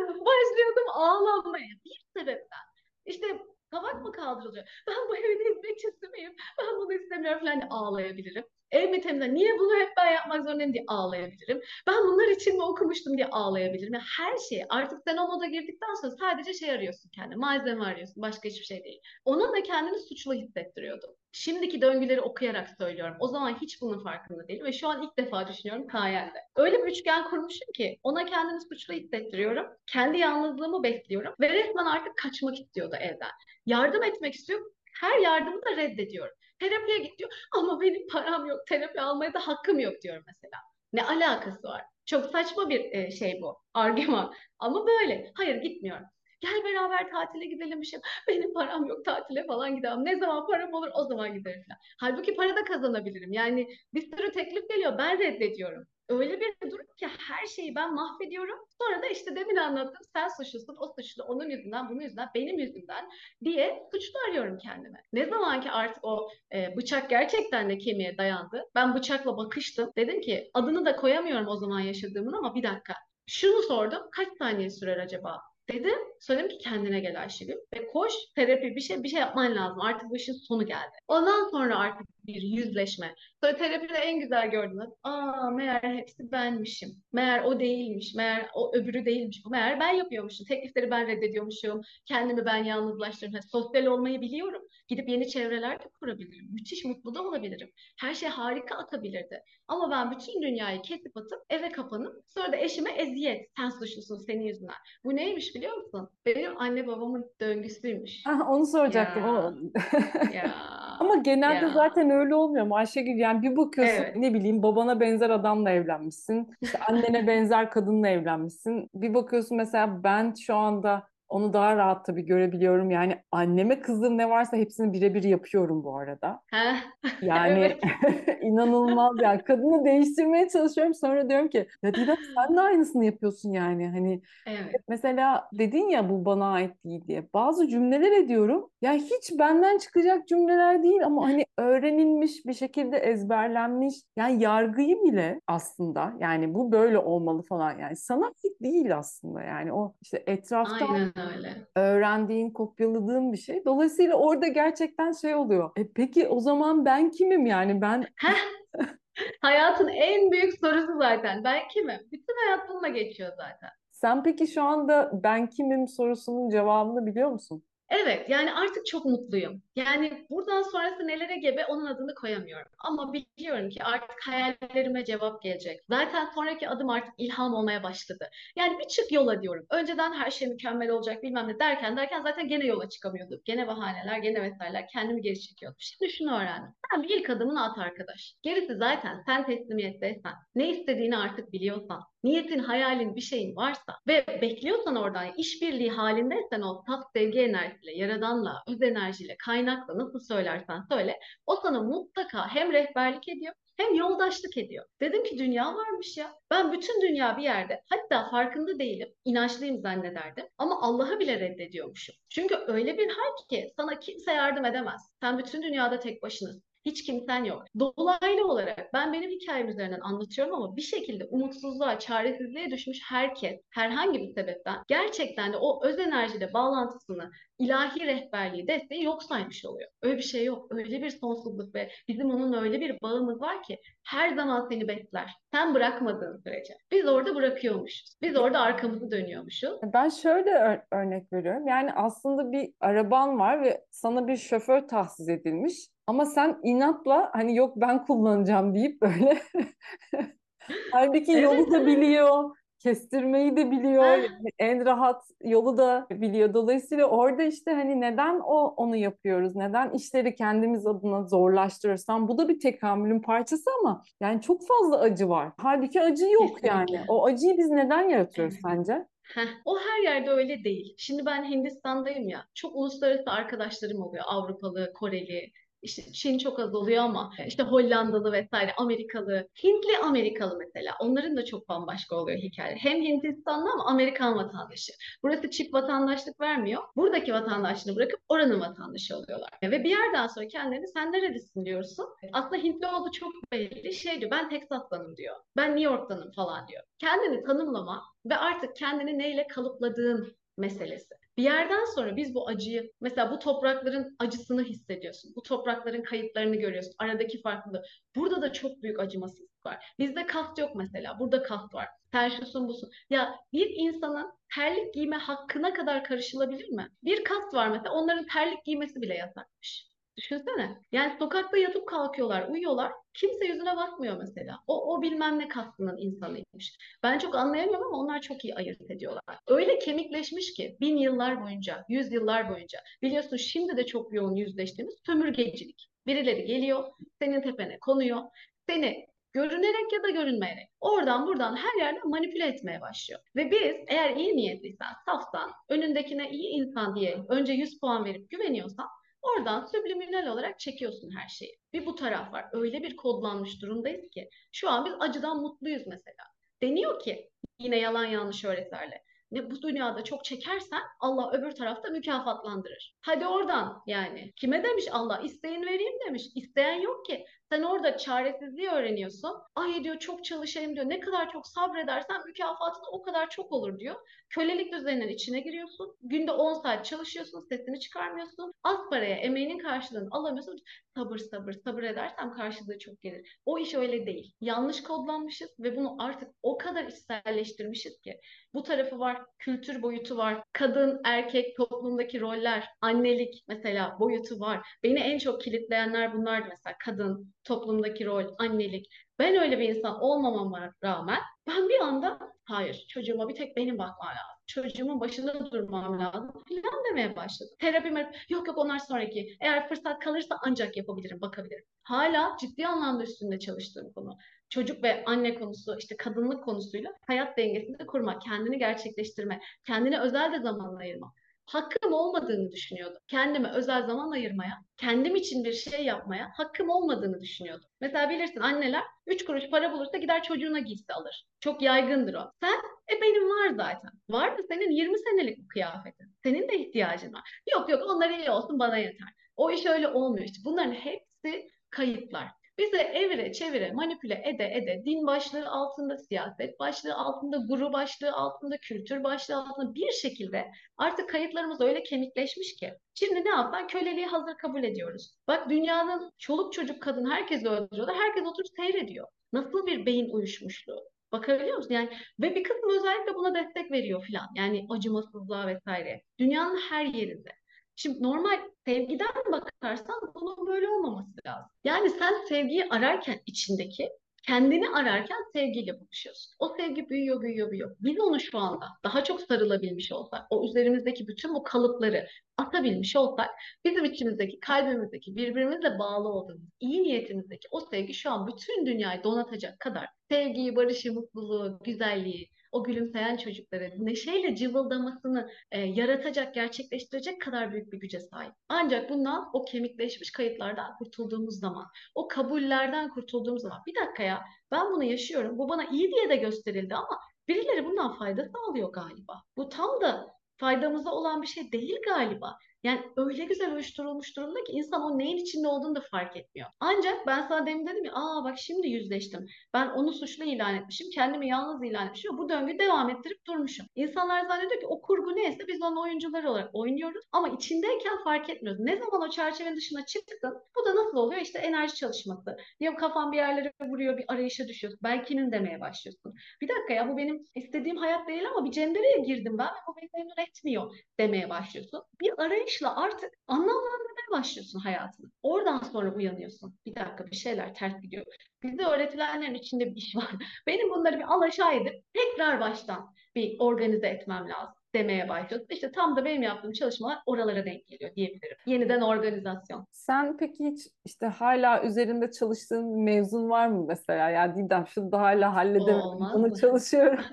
Başlıyordum ağlamaya bir sebepten. İşte tabak mı kaldırılacak? Ben bu evin hizmetçisi miyim? Ben bunu istemiyorum falan ağlayabilirim. Ev mi temizler? Niye bunu hep ben yapmak zorundayım diye ağlayabilirim. Ben bunlar için mi okumuştum diye ağlayabilirim. Yani her şeyi artık sen o moda girdikten sonra sadece şey arıyorsun kendine. Malzeme arıyorsun. Başka hiçbir şey değil. Ona da kendini suçlu hissettiriyordum. Şimdiki döngüleri okuyarak söylüyorum. O zaman hiç bunun farkında değilim ve şu an ilk defa düşünüyorum sayende. Öyle bir üçgen kurmuşum ki ona kendini suçlu hissettiriyorum. Kendi yalnızlığımı besliyorum ve resmen artık kaçmak istiyordu evden. Yardım etmek istiyor. Her yardımı da reddediyorum. Terapiye git diyor ama benim param yok. Terapi almaya da hakkım yok diyor mesela. Ne alakası var? Çok saçma bir e, şey bu. Argüman. Ama böyle. Hayır gitmiyorum. Gel beraber tatile gidelim şey. Benim param yok tatile falan gidemem. Ne zaman param olur o zaman giderim falan. Halbuki para da kazanabilirim. Yani bir sürü teklif geliyor ben reddediyorum. Öyle bir durum ki her şeyi ben mahvediyorum. Sonra da işte demin anlattım sen suçlusun, o suçlu, onun yüzünden, bunun yüzünden, benim yüzümden diye suçlu arıyorum kendime. Ne zaman ki artık o e, bıçak gerçekten de kemiğe dayandı. Ben bıçakla bakıştım. Dedim ki adını da koyamıyorum o zaman yaşadığımın ama bir dakika. Şunu sordum. Kaç saniye sürer acaba? Dedim. Söyledim ki kendine gel Ayşegül. Ve koş terapi bir şey bir şey yapman lazım. Artık bu işin sonu geldi. Ondan sonra artık bir yüzleşme. Sonra terapide en güzel gördüğünüz, aa meğer hepsi benmişim. Meğer o değilmiş. Meğer o öbürü değilmiş. Meğer ben yapıyormuşum. Teklifleri ben reddediyormuşum. Kendimi ben yalnızlaştırıyorum. Hani sosyal olmayı biliyorum. Gidip yeni çevreler de kurabilirim. Müthiş mutlu da olabilirim. Her şey harika akabilirdi. Ama ben bütün dünyayı kesip atıp eve kapanıp sonra da eşime eziyet. Sen suçlusun senin yüzünden. Bu neymiş biliyor musun? Benim anne babamın döngüsüymüş. Ah, onu soracaktım. Ya. Ama genelde Ya. zaten öyle olmuyor mu Ayşegül? Yani bir bakıyorsun Evet. ne bileyim babana benzer adamla evlenmişsin. İşte annene benzer kadınla evlenmişsin. Bir bakıyorsun mesela ben şu anda onu daha rahat tabii görebiliyorum. Yani anneme kızdığım ne varsa hepsini birebir yapıyorum bu arada. Yani inanılmaz yani kadını değiştirmeye çalışıyorum. Sonra diyorum ki ya Didem sen de aynısını yapıyorsun yani. Hani Evet. mesela dedin ya bu bana ait değil. diye. Bazı cümleler ediyorum. Ya hiç benden çıkacak cümleler değil ama hani öğrenilmiş bir şekilde ezberlenmiş. Yani yargıyı bile aslında yani bu böyle olmalı falan. Yani sana değil aslında. Yani o işte etraftan Aynen öyle. öğrendiğin, kopyaladığın bir şey. Dolayısıyla orada gerçekten şey oluyor. E peki o zaman ben kimim yani? Ben hayatın en büyük sorusu zaten. Ben kimim? Bütün hayat bununla geçiyor zaten. sen peki şu anda ben kimim sorusunun cevabını biliyor musun? Evet, yani artık çok mutluyum. Yani buradan sonrası nelere gebe onun adını koyamıyorum. Ama biliyorum ki artık hayallerime cevap gelecek. Zaten sonraki adım artık ilham olmaya başladı. Yani bir çık yola diyorum. Önceden her şey mükemmel olacak bilmem ne derken derken zaten gene yola çıkamıyordum. Gene bahaneler, gene vesaireler kendimi geri çekiyordum. Şimdi şunu öğrendim. Sen bir ilk adımını at arkadaş. Gerisi zaten sen teslimiyetteysen, ne istediğini artık biliyorsan, niyetin, hayalin, bir şeyin varsa ve bekliyorsan oradan işbirliği halindeysen o saf sevgi enerjisiyle, yaradanla, öz enerjiyle, kaynakla nasıl söylersen söyle o sana mutlaka hem rehberlik ediyor hem yoldaşlık ediyor. Dedim ki dünya varmış ya. Ben bütün dünya bir yerde hatta farkında değilim, inançlıyım zannederdim ama Allah'ı bile reddediyormuşum. Çünkü öyle bir hal ki sana kimse yardım edemez. Sen bütün dünyada tek başınasın. Hiç kimsen yok. Dolaylı olarak ben benim hikayem üzerinden anlatıyorum ama bir şekilde umutsuzluğa, çaresizliğe düşmüş herkes herhangi bir sebepten gerçekten de o öz enerjiyle bağlantısını, ilahi rehberliği, desteği yok saymış oluyor. Öyle bir şey yok. Öyle bir sonsuzluk ve bizim onunla öyle bir bağımız var ki her zaman seni besler. Sen bırakmadığın sürece. Biz orada bırakıyormuşuz. Biz orada arkamızı dönüyormuşuz. Ben şöyle ör- örnek veriyorum. Yani aslında bir araban var ve sana bir şoför tahsis edilmiş. Ama sen inatla hani yok ben kullanacağım deyip böyle halbuki Evet, yolu da biliyor, kestirmeyi de biliyor, yani en rahat yolu da biliyor. Dolayısıyla orada işte hani neden o onu yapıyoruz? Neden işleri kendimiz adına zorlaştırıyoruz? Tamam, bu da bir tekamülün parçası ama yani çok fazla acı var. Halbuki acı yok yani. O acıyı biz neden yaratıyoruz Evet. sence? Heh, o her yerde öyle değil. Şimdi ben Hindistan'dayım ya. Çok uluslararası arkadaşlarım oluyor. Avrupalı, Koreli, işte Çin çok az oluyor ama işte Hollandalı vesaire, Amerikalı, Hintli Amerikalı mesela. Onların da çok bambaşka oluyor hikaye. Hem Hindistanlı ama Amerikan vatandaşı. Burası çift vatandaşlık vermiyor. Buradaki vatandaşlığını bırakıp oranın vatandaşı oluyorlar. Ve bir yerden sonra kendilerini sen nerelisin diyorsun. Aslında Hintli olduğu çok belli. Şey diyor ben Teksas'tanım diyor. Ben New York'tanım falan diyor. Kendini tanımlama ve artık kendini neyle kalıpladığın meselesi. Bir yerden sonra biz bu acıyı, mesela bu toprakların acısını hissediyorsun. Bu toprakların kayıplarını görüyorsun. Aradaki farklılığı. Burada da çok büyük acımasızlık var. Bizde kast yok mesela. Burada kast var. Sen şusun busun. Ya bir insanın terlik giyme hakkına kadar karışılabilir mi? Bir kast var mesela. Onların terlik giymesi bile yasakmış. Düşünsene. Yani sokakta yatıp kalkıyorlar, uyuyorlar. Kimse yüzüne bakmıyor mesela. O, o bilmem ne kastının insanıymış. Ben çok anlayamıyorum ama onlar çok iyi ayırt ediyorlar. Öyle kemikleşmiş ki bin yıllar boyunca, yüz yıllar boyunca. Biliyorsun şimdi de çok yoğun yüzleştiğimiz sömürgecilik. Birileri geliyor, senin tepene konuyor. Seni görünerek ya da görünmeyerek oradan buradan her yerden manipüle etmeye başlıyor. Ve biz eğer iyi niyetliysen, saftan, önündekine iyi insan diye önce 100 puan verip güveniyorsan Oradan subliminal olarak çekiyorsun her şeyi. Bir bu taraf var. Öyle bir kodlanmış durumdayız ki şu an biz acıdan mutluyuz mesela. Deniyor ki yine yalan yanlış öğretilerle. Ne bu dünyada çok çekersen Allah öbür tarafta mükafatlandırır. Hadi oradan yani. Kime demiş Allah? İsteyin vereyim demiş. İsteyen yok ki. Sen orada çaresizliği öğreniyorsun. Ay diyor çok çalışayım diyor. Ne kadar çok sabredersen mükafatın o kadar çok olur diyor. Kölelik düzeninin içine giriyorsun. Günde 10 saat çalışıyorsun, sesini çıkarmıyorsun. Az paraya emeğinin karşılığını alamıyorsun. Sabır sabır sabır edersem karşılığı çok gelir. O iş öyle değil. Yanlış kodlanmışız ve bunu artık o kadar içselleştirmişiz ki. Bu tarafı var, kültür boyutu var. Kadın, erkek, toplumdaki roller, annelik mesela boyutu var. Beni en çok kilitleyenler bunlardı mesela. Kadın, toplumdaki rol, annelik. Ben öyle bir insan olmamama rağmen ben bir anda Hayır, çocuğuma bir tek benim bakmam lazım. Çocuğumun başında durmam lazım falan demeye başladı. Terapi mer- yok yok onlar sonraki. Eğer fırsat kalırsa ancak yapabilirim, bakabilirim. Hala ciddi anlamda üstünde çalıştığım konu. Çocuk ve anne konusu, işte kadınlık konusuyla hayat dengesini kurma, kendini gerçekleştirme, kendine özel de zaman ayırma hakkım olmadığını düşünüyordum. Kendime özel zaman ayırmaya, kendim için bir şey yapmaya hakkım olmadığını düşünüyordum. Mesela bilirsin anneler 3 kuruş para bulursa gider çocuğuna giysi alır. Çok yaygındır o. Sen e benim var zaten. Var da senin 20 senelik bir kıyafetin. Senin de ihtiyacın var. Yok yok onlar iyi olsun bana yeter. O iş öyle olmuyor işte. Bunların hepsi kayıplar. Bize evire çevire manipüle ede ede din başlığı altında siyaset başlığı altında guru başlığı altında kültür başlığı altında bir şekilde artık kayıtlarımız öyle kemikleşmiş ki şimdi ne yaptan köleliği hazır kabul ediyoruz. Bak dünyanın çoluk çocuk kadın herkes öldürüyorlar herkes oturup seyrediyor. Nasıl bir beyin uyuşmuşluğu. Bakabiliyor musun? Yani ve bir kısmı özellikle buna destek veriyor falan. Yani acımasızlığa vesaire. Dünyanın her yerinde. Şimdi normal sevgiden bakarsan bunun böyle olmaması lazım. Yani sen sevgiyi ararken içindeki kendini ararken sevgiyle buluşuyorsun. O sevgi büyüyor, büyüyor, büyüyor. Biz onu şu anda daha çok sarılabilmiş olsak, o üzerimizdeki bütün bu kalıpları atabilmiş olsak, bizim içimizdeki, kalbimizdeki, birbirimizle bağlı olduğumuz, iyi niyetimizdeki o sevgi şu an bütün dünyayı donatacak kadar sevgiyi, barışı, mutluluğu, güzelliği, o gülümseyen çocukları neşeyle cıvıldamasını e, yaratacak, gerçekleştirecek kadar büyük bir güce sahip. Ancak bundan o kemikleşmiş kayıtlardan kurtulduğumuz zaman, o kabullerden kurtulduğumuz zaman bir dakika ya ben bunu yaşıyorum, bu bana iyi diye de gösterildi ama birileri bundan fayda sağlıyor galiba. Bu tam da faydamıza olan bir şey değil galiba. Yani öyle güzel uyuşturulmuş durumda ki insan o neyin içinde olduğunu da fark etmiyor. Ancak ben sana demin dedim ya aa bak şimdi yüzleştim. Ben onu suçlu ilan etmişim. Kendimi yalnız ilan etmişim. Bu döngü devam ettirip durmuşum. İnsanlar zannediyor ki o kurgu neyse biz onun oyuncular olarak oynuyoruz. Ama içindeyken fark etmiyoruz. Ne zaman o çerçevenin dışına çıktın bu da nasıl oluyor? İşte enerji çalışması. Ya kafan bir yerlere vuruyor bir arayışa düşüyorsun. Belki'nin demeye başlıyorsun. Bir dakika ya bu benim istediğim hayat değil ama bir cendereye girdim ben ve bu beni memnun etmiyor demeye başlıyorsun. Bir arayış arayışla artık anlamlandırmaya başlıyorsun hayatını. Oradan sonra uyanıyorsun. Bir dakika bir şeyler ters gidiyor. Bizde öğretilenlerin içinde bir iş var. Benim bunları bir alaşağı edip tekrar baştan bir organize etmem lazım demeye başlıyorsun. İşte tam da benim yaptığım çalışmalar oralara denk geliyor diyebilirim. Yeniden organizasyon. Sen peki hiç işte hala üzerinde çalıştığın mevzun var mı mesela? Ya Didem şunu da hala halledemedim. Olmaz Bunu mı? çalışıyorum.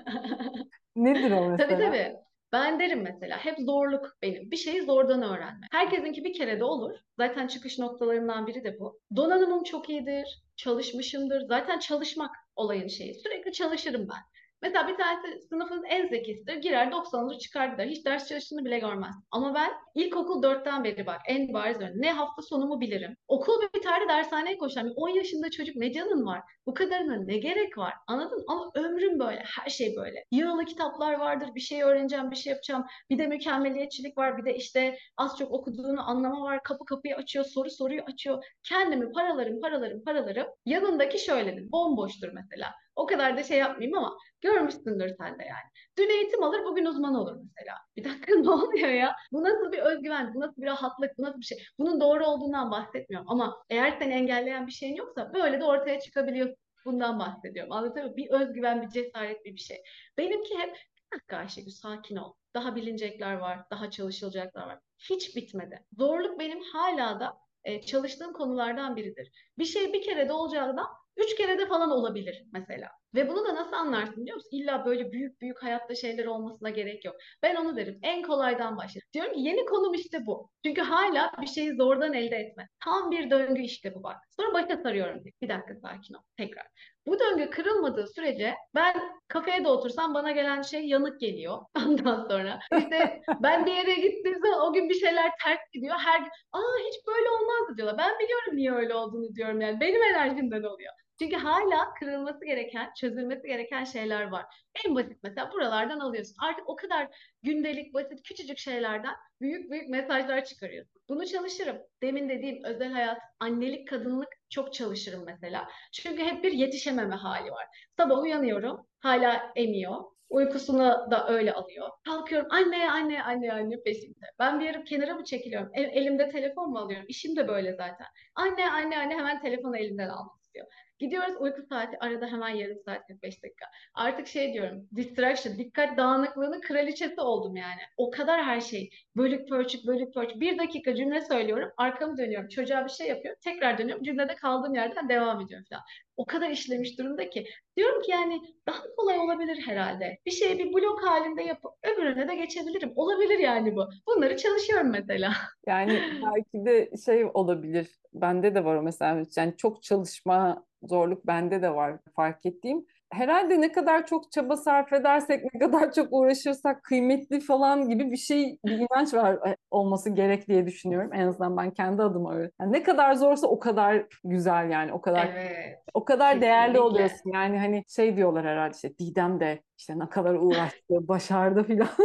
Nedir o mesela? Tabii tabii. Ben derim mesela hep zorluk benim. Bir şeyi zordan öğrenmek. Herkesinki bir kere de olur. Zaten çıkış noktalarından biri de bu. Donanımım çok iyidir, çalışmışımdır. Zaten çalışmak olayın şeyi. Sürekli çalışırım ben. Mesela bir tanesi sınıfın en zekisidir. Girer 90 alır çıkar gider. Hiç ders çalıştığını bile görmez. Ama ben ilkokul 4'ten beri bak en bariz örneği. Ne hafta sonumu bilirim. Okul biter de dershaneye koşarım. 10 yaşında çocuk ne canın var? Bu kadarına ne gerek var? Anladın? Ama ömrüm böyle. Her şey böyle. Yığılı kitaplar vardır. Bir şey öğreneceğim, bir şey yapacağım. Bir de mükemmeliyetçilik var. Bir de işte az çok okuduğunu anlama var. Kapı kapıyı açıyor, soru soruyu açıyor. Kendimi paralarım, paralarım, paralarım. Yanındaki şöyledir. Bomboştur mesela. O kadar da şey yapmayayım ama görmüşsündür sen de yani. Dün eğitim alır, bugün uzman olur mesela. Bir dakika ne oluyor ya? Bu nasıl bir özgüven, bu nasıl bir rahatlık, bu nasıl bir şey? Bunun doğru olduğundan bahsetmiyorum ama eğer seni engelleyen bir şeyin yoksa böyle de ortaya çıkabiliyor. Bundan bahsediyorum. Anlatabiliyor muyum? Bir özgüven, bir cesaret, bir bir şey. Benimki hep bir dakika Ayşegül sakin ol. Daha bilinecekler var, daha çalışılacaklar var. Hiç bitmedi. Zorluk benim hala da e, çalıştığım konulardan biridir. Bir şey bir kere de olacağından üç kere de falan olabilir mesela. Ve bunu da nasıl anlarsın biliyor musun? İlla böyle büyük büyük hayatta şeyler olmasına gerek yok. Ben onu derim. En kolaydan başla. Diyorum ki yeni konum işte bu. Çünkü hala bir şeyi zordan elde etme. Tam bir döngü işte bu bak. Sonra başa sarıyorum. Bir dakika sakin ol. Tekrar. Bu döngü kırılmadığı sürece ben kafeye de otursam bana gelen şey yanık geliyor. Ondan sonra işte ben bir yere gittiğim zaman o gün bir şeyler ters gidiyor. Her gün aa hiç böyle olmazdı diyorlar. Ben biliyorum niye öyle olduğunu diyorum yani. Benim enerjimden oluyor. Çünkü hala kırılması gereken, çözülmesi gereken şeyler var. En basit mesela buralardan alıyorsun. Artık o kadar gündelik, basit, küçücük şeylerden büyük büyük mesajlar çıkarıyorsun. Bunu çalışırım. Demin dediğim özel hayat, annelik, kadınlık çok çalışırım mesela. Çünkü hep bir yetişememe hali var. Sabah uyanıyorum, hala emiyor. Uykusunu da öyle alıyor. Kalkıyorum anne anne anne anne peşimde. Ben bir yere kenara mı çekiliyorum? El, elimde telefon mu alıyorum? İşim de böyle zaten. Anne anne anne hemen telefonu elimden almak istiyor. Gidiyoruz uyku saati arada hemen yarım saat 45 dakika. Artık şey diyorum distraction, dikkat dağınıklığının kraliçesi oldum yani. O kadar her şey. Bölük pörçük, bölük pörçük. Bir dakika cümle söylüyorum, arkamı dönüyorum. Çocuğa bir şey yapıyorum, tekrar dönüyorum. Cümlede kaldığım yerden devam ediyorum falan. O kadar işlemiş durumda ki. Diyorum ki yani daha kolay olabilir herhalde. Bir şeyi bir blok halinde yapıp öbürüne de geçebilirim. Olabilir yani bu. Bunları çalışıyorum mesela. Yani belki de şey olabilir. Bende de var o mesela. Yani çok çalışma zorluk bende de var fark ettiğim. Herhalde ne kadar çok çaba sarf edersek, ne kadar çok uğraşırsak kıymetli falan gibi bir şey, bir inanç var e, olması gerek diye düşünüyorum. En azından ben kendi adıma öyle. Yani ne kadar zorsa o kadar güzel yani, o kadar Evet, o kadar değerli kesinlikle. oluyorsun. Yani hani şey diyorlar herhalde işte Didem de işte ne kadar uğraştı, başardı filan.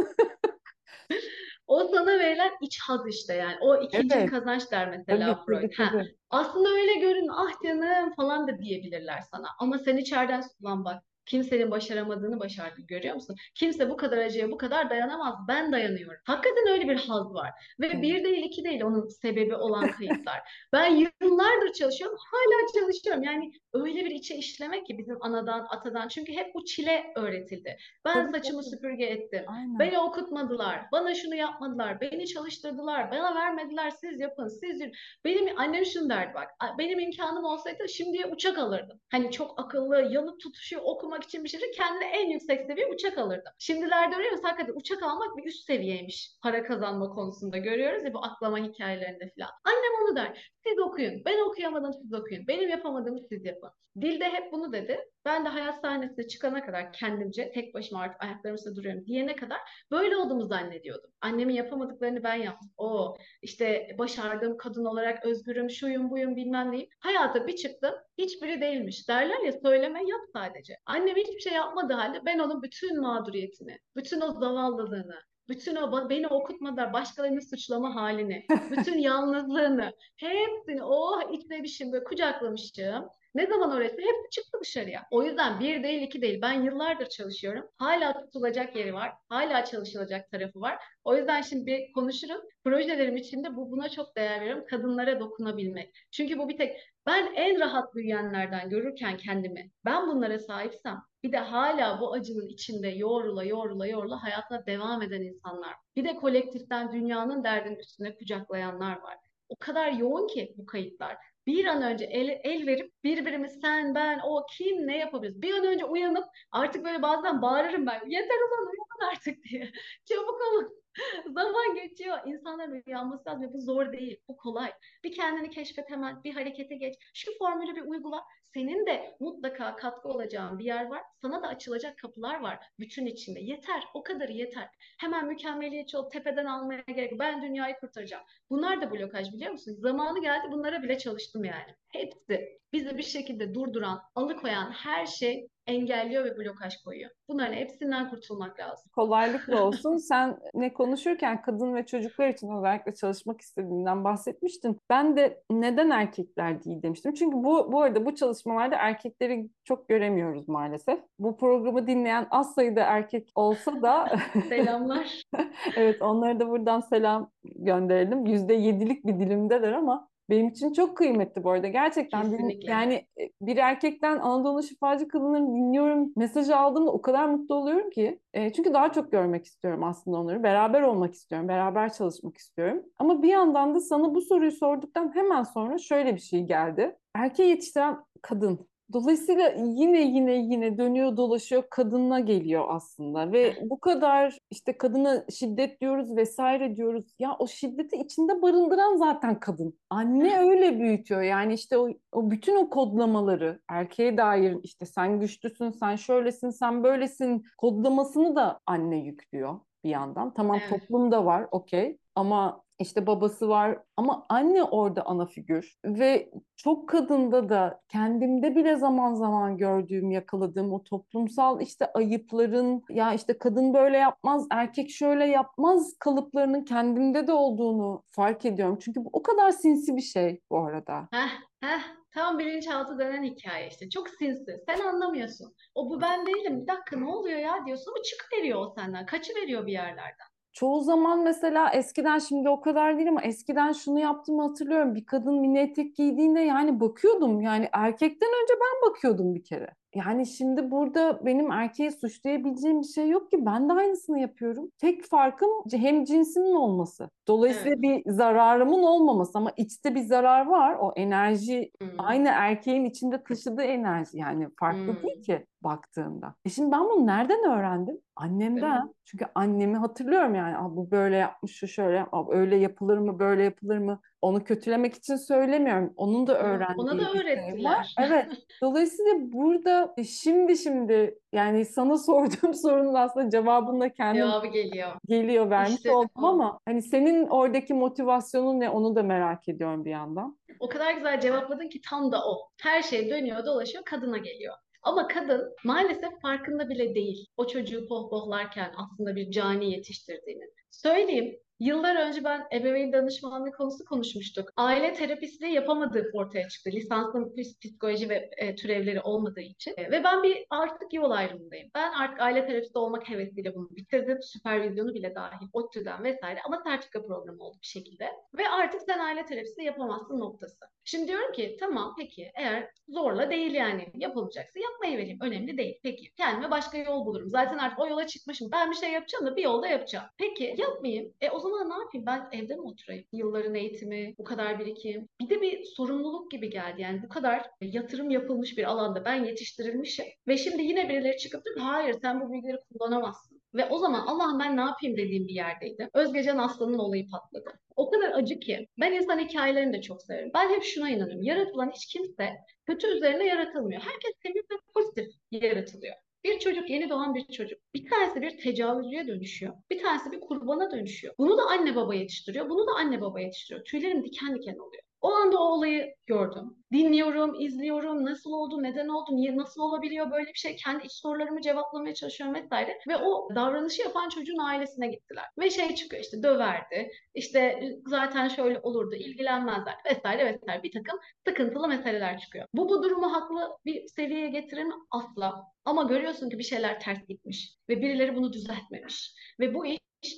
O sana verilen iç haz işte yani. O ikinci Evet, kazanç der mesela tabii Freud. Ha, tabii. aslında öyle görün ah canım falan da diyebilirler sana. Ama sen içeriden ulan bak kimsenin başaramadığını başardın görüyor musun? Kimse bu kadar acıya bu kadar dayanamaz. Ben dayanıyorum. Hakikaten öyle bir haz var. Ve bir değil iki değil onun sebebi olan kayıplar. Ben yıllardır çalışıyorum. Hala çalışıyorum. Yani öyle bir içe işlemek ki bizim anadan atadan. Çünkü hep bu çile öğretildi. Ben Tabii saçımı tabii. süpürge ettim. Aynen. Beni okutmadılar. Bana şunu yapmadılar. Beni çalıştırdılar. Bana vermediler. Siz yapın. Siz yürü- Benim annem şunu derdi bak. "A- Benim imkanım olsaydı şimdiye uçak alırdım. Hani çok akıllı, yanıp tutuşuyor okumak için bir şey. Kendine en yüksek seviye uçak alırdım. Şimdilerde mi? Hakikaten uçak almak bir üst seviyeymiş. Para kazanma konusunda görüyoruz ya bu aklama hikayelerinde falan. Annem onu der. Siz okuyun. Ben okuyamadım siz okuyun. Benim yapamadığımı siz yapın. Dilde hep bunu dedi. Ben de hayat sahnesine çıkana kadar kendimce tek başıma artık ayaklarım üstünde duruyorum diyene kadar böyle olduğumu zannediyordum. Annemin yapamadıklarını ben yaptım. O işte başardığım kadın olarak özgürüm, şuyum buyum bilmem neyim. Hayata bir çıktım hiçbiri değilmiş. Derler ya söyleme yap sadece. Annem hiçbir şey yapmadığı halde ben onun bütün mağduriyetini, bütün o zavallılığını, bütün o beni okutmadan başkalarını suçlama halini, bütün yalnızlığını, hepsini oh içlemişim böyle kucaklamışım. Ne zaman orası? Hepsi çıktı dışarıya. O yüzden bir değil iki değil. Ben yıllardır çalışıyorum. Hala tutulacak yeri var. Hala çalışılacak tarafı var. O yüzden şimdi bir konuşurum. Projelerim içinde bu buna çok değer veriyorum. Kadınlara dokunabilmek. Çünkü bu bir tek ben en rahat büyüyenlerden görürken kendimi ben bunlara sahipsem bir de hala bu acının içinde yoğrula yoğrula yoğrula hayatına devam eden insanlar. Bir de kolektiften dünyanın derdinin üstüne kucaklayanlar var. O kadar yoğun ki bu kayıtlar bir an önce el, el verip birbirimiz sen, ben, o kim ne yapabiliriz? Bir an önce uyanıp artık böyle bazen bağırırım ben. Yeter ulan uyanın artık diye. Çabuk olun. Zaman geçiyor. İnsanların uyanması lazım. Bu zor değil. Bu kolay. Bir kendini keşfet hemen. Bir harekete geç. Şu formülü bir uygula. Senin de mutlaka katkı olacağın bir yer var. Sana da açılacak kapılar var. Bütün içinde. Yeter. O kadarı yeter. Hemen mükemmeliyetçi ol. Tepeden almaya gerek. Ben dünyayı kurtaracağım. Bunlar da blokaj biliyor musun? Zamanı geldi bunlara bile çalıştım yani. Hepsi bizi bir şekilde durduran, alıkoyan her şey engelliyor ve blokaj koyuyor. Bunların hepsinden kurtulmak lazım. Kolaylıkla olsun. Sen ne konuşurken kadın ve çocuklar için özellikle çalışmak istediğinden bahsetmiştin. Ben de neden erkekler değil demiştim. Çünkü bu bu arada bu çalışmalarda erkekleri çok göremiyoruz maalesef. Bu programı dinleyen az sayıda erkek olsa da Selamlar. evet onlara da buradan selam gönderelim. Yüzde yedilik bir dilimdeler ama benim için çok kıymetli bu arada. Gerçekten Kesinlikle. yani e, bir erkekten Anadolu şifacı kadınları dinliyorum, mesajı aldığımda o kadar mutlu oluyorum ki. E, çünkü daha çok görmek istiyorum aslında onları. Beraber olmak istiyorum, beraber çalışmak istiyorum. Ama bir yandan da sana bu soruyu sorduktan hemen sonra şöyle bir şey geldi. Erkeği yetiştiren kadın. Dolayısıyla yine yine yine dönüyor dolaşıyor kadına geliyor aslında ve bu kadar işte kadına şiddet diyoruz vesaire diyoruz. Ya o şiddeti içinde barındıran zaten kadın. Anne öyle büyütüyor. Yani işte o, o bütün o kodlamaları erkeğe dair işte sen güçlüsün, sen şöylesin, sen böylesin kodlamasını da anne yüklüyor bir yandan. Tamam Evet. toplum da var okey ama işte babası var ama anne orada ana figür ve çok kadında da kendimde bile zaman zaman gördüğüm, yakaladığım o toplumsal işte ayıpların ya işte kadın böyle yapmaz, erkek şöyle yapmaz kalıplarının kendimde de olduğunu fark ediyorum. Çünkü bu o kadar sinsi bir şey bu arada. Heh, heh, tam bilinçaltı denen hikaye işte. Çok sinsi. Sen anlamıyorsun. O bu ben değilim. Bir dakika ne oluyor ya diyorsun ama çıkıveriyor o senden. Kaçıveriyor bir yerlerden. Çoğu zaman mesela eskiden şimdi o kadar değil ama eskiden şunu yaptığımı hatırlıyorum. Bir kadın mini etek giydiğinde yani bakıyordum. Yani erkekten önce ben bakıyordum bir kere. Yani şimdi burada benim erkeği suçlayabileceğim bir şey yok ki. Ben de aynısını yapıyorum. Tek farkım hem cinsimin olması. Dolayısıyla Evet. bir zararımın olmaması ama içte bir zarar var. O enerji Hmm. aynı erkeğin içinde taşıdığı enerji yani farklı Hmm. değil ki baktığında. E şimdi ben bunu nereden öğrendim? Annemden. Çünkü annemi hatırlıyorum yani "Aa, bu böyle yapmış, şu şöyle öyle yapılır mı, böyle yapılır mı? Onu kötülemek için söylemiyorum. Onun da öğrendiği Ona da şey var. öğrettiler. Evet. Dolayısıyla burada şimdi şimdi yani sana sorduğum sorunun aslında cevabını da kendim Cevabı geliyor. geliyor vermiş İşte oldum o. ama hani senin oradaki motivasyonun ne onu da merak ediyorum bir yandan. O kadar güzel cevapladın ki tam da o. Her şey dönüyor dolaşıyor kadına geliyor. Ama kadın maalesef farkında bile değil. O çocuğu pohpohlarken aslında bir cani yetiştirdiğini. Söyleyeyim, yıllar önce ben ebeveyn danışmanlığı konusu konuşmuştuk. Aile terapistliği yapamadığı ortaya çıktı. Lisanslı psikoloji ve e, türevleri olmadığı için. E, ve ben bir artık yol ayrımındayım. Ben artık aile terapisti olmak hevesiyle bunu bitirdim. Süpervizyonu bile dahil, ODTÜ'den vesaire ama sertifika programı oldu bir şekilde. Ve artık sen aile terapisi yapamazsın noktası. Şimdi diyorum ki tamam peki eğer zorla değil yani yapılacaksa yapmayı vereyim. Önemli değil. Peki kendime başka yol bulurum. Zaten artık o yola çıkmışım. Ben bir şey yapacağım da bir yolda yapacağım. Peki yapmayayım. E o zaman ne yapayım? Ben evde mi oturayım? Yılların eğitimi, bu kadar birikim. Bir de bir sorumluluk gibi geldi. Yani bu kadar yatırım yapılmış bir alanda ben yetiştirilmişim. Ve şimdi yine birileri çıkıp diyor hayır sen bu bilgileri kullanamazsın. Ve o zaman Allah'ım ben ne yapayım dediğim bir yerdeydim. Özgecan Aslan'ın olayı patladı. O kadar acı ki. Ben insan hikayelerini de çok severim. Ben hep şuna inanıyorum. Yaratılan hiç kimse kötü üzerine yaratılmıyor. Herkes temiz ve pozitif yaratılıyor. Bir çocuk, yeni doğan bir çocuk. Bir tanesi bir tecavüzcüye dönüşüyor. Bir tanesi bir kurbana dönüşüyor. Bunu da anne baba yetiştiriyor. Bunu da anne baba yetiştiriyor. Tüylerim diken diken oluyor. O anda o olayı gördüm. Dinliyorum, izliyorum. Nasıl oldu, neden oldu, niye, nasıl olabiliyor böyle bir şey? Kendi iç sorularımı cevaplamaya çalışıyorum vesaire. Ve o davranışı yapan çocuğun ailesine gittiler. Ve şey çıkıyor işte döverdi. İşte zaten şöyle olurdu, ilgilenmezler vesaire vesaire. Bir takım sıkıntılı meseleler çıkıyor. Bu bu durumu haklı bir seviyeye getirir mi? Asla. Ama görüyorsun ki bir şeyler ters gitmiş ve birileri bunu düzeltmemiş. Ve bu iş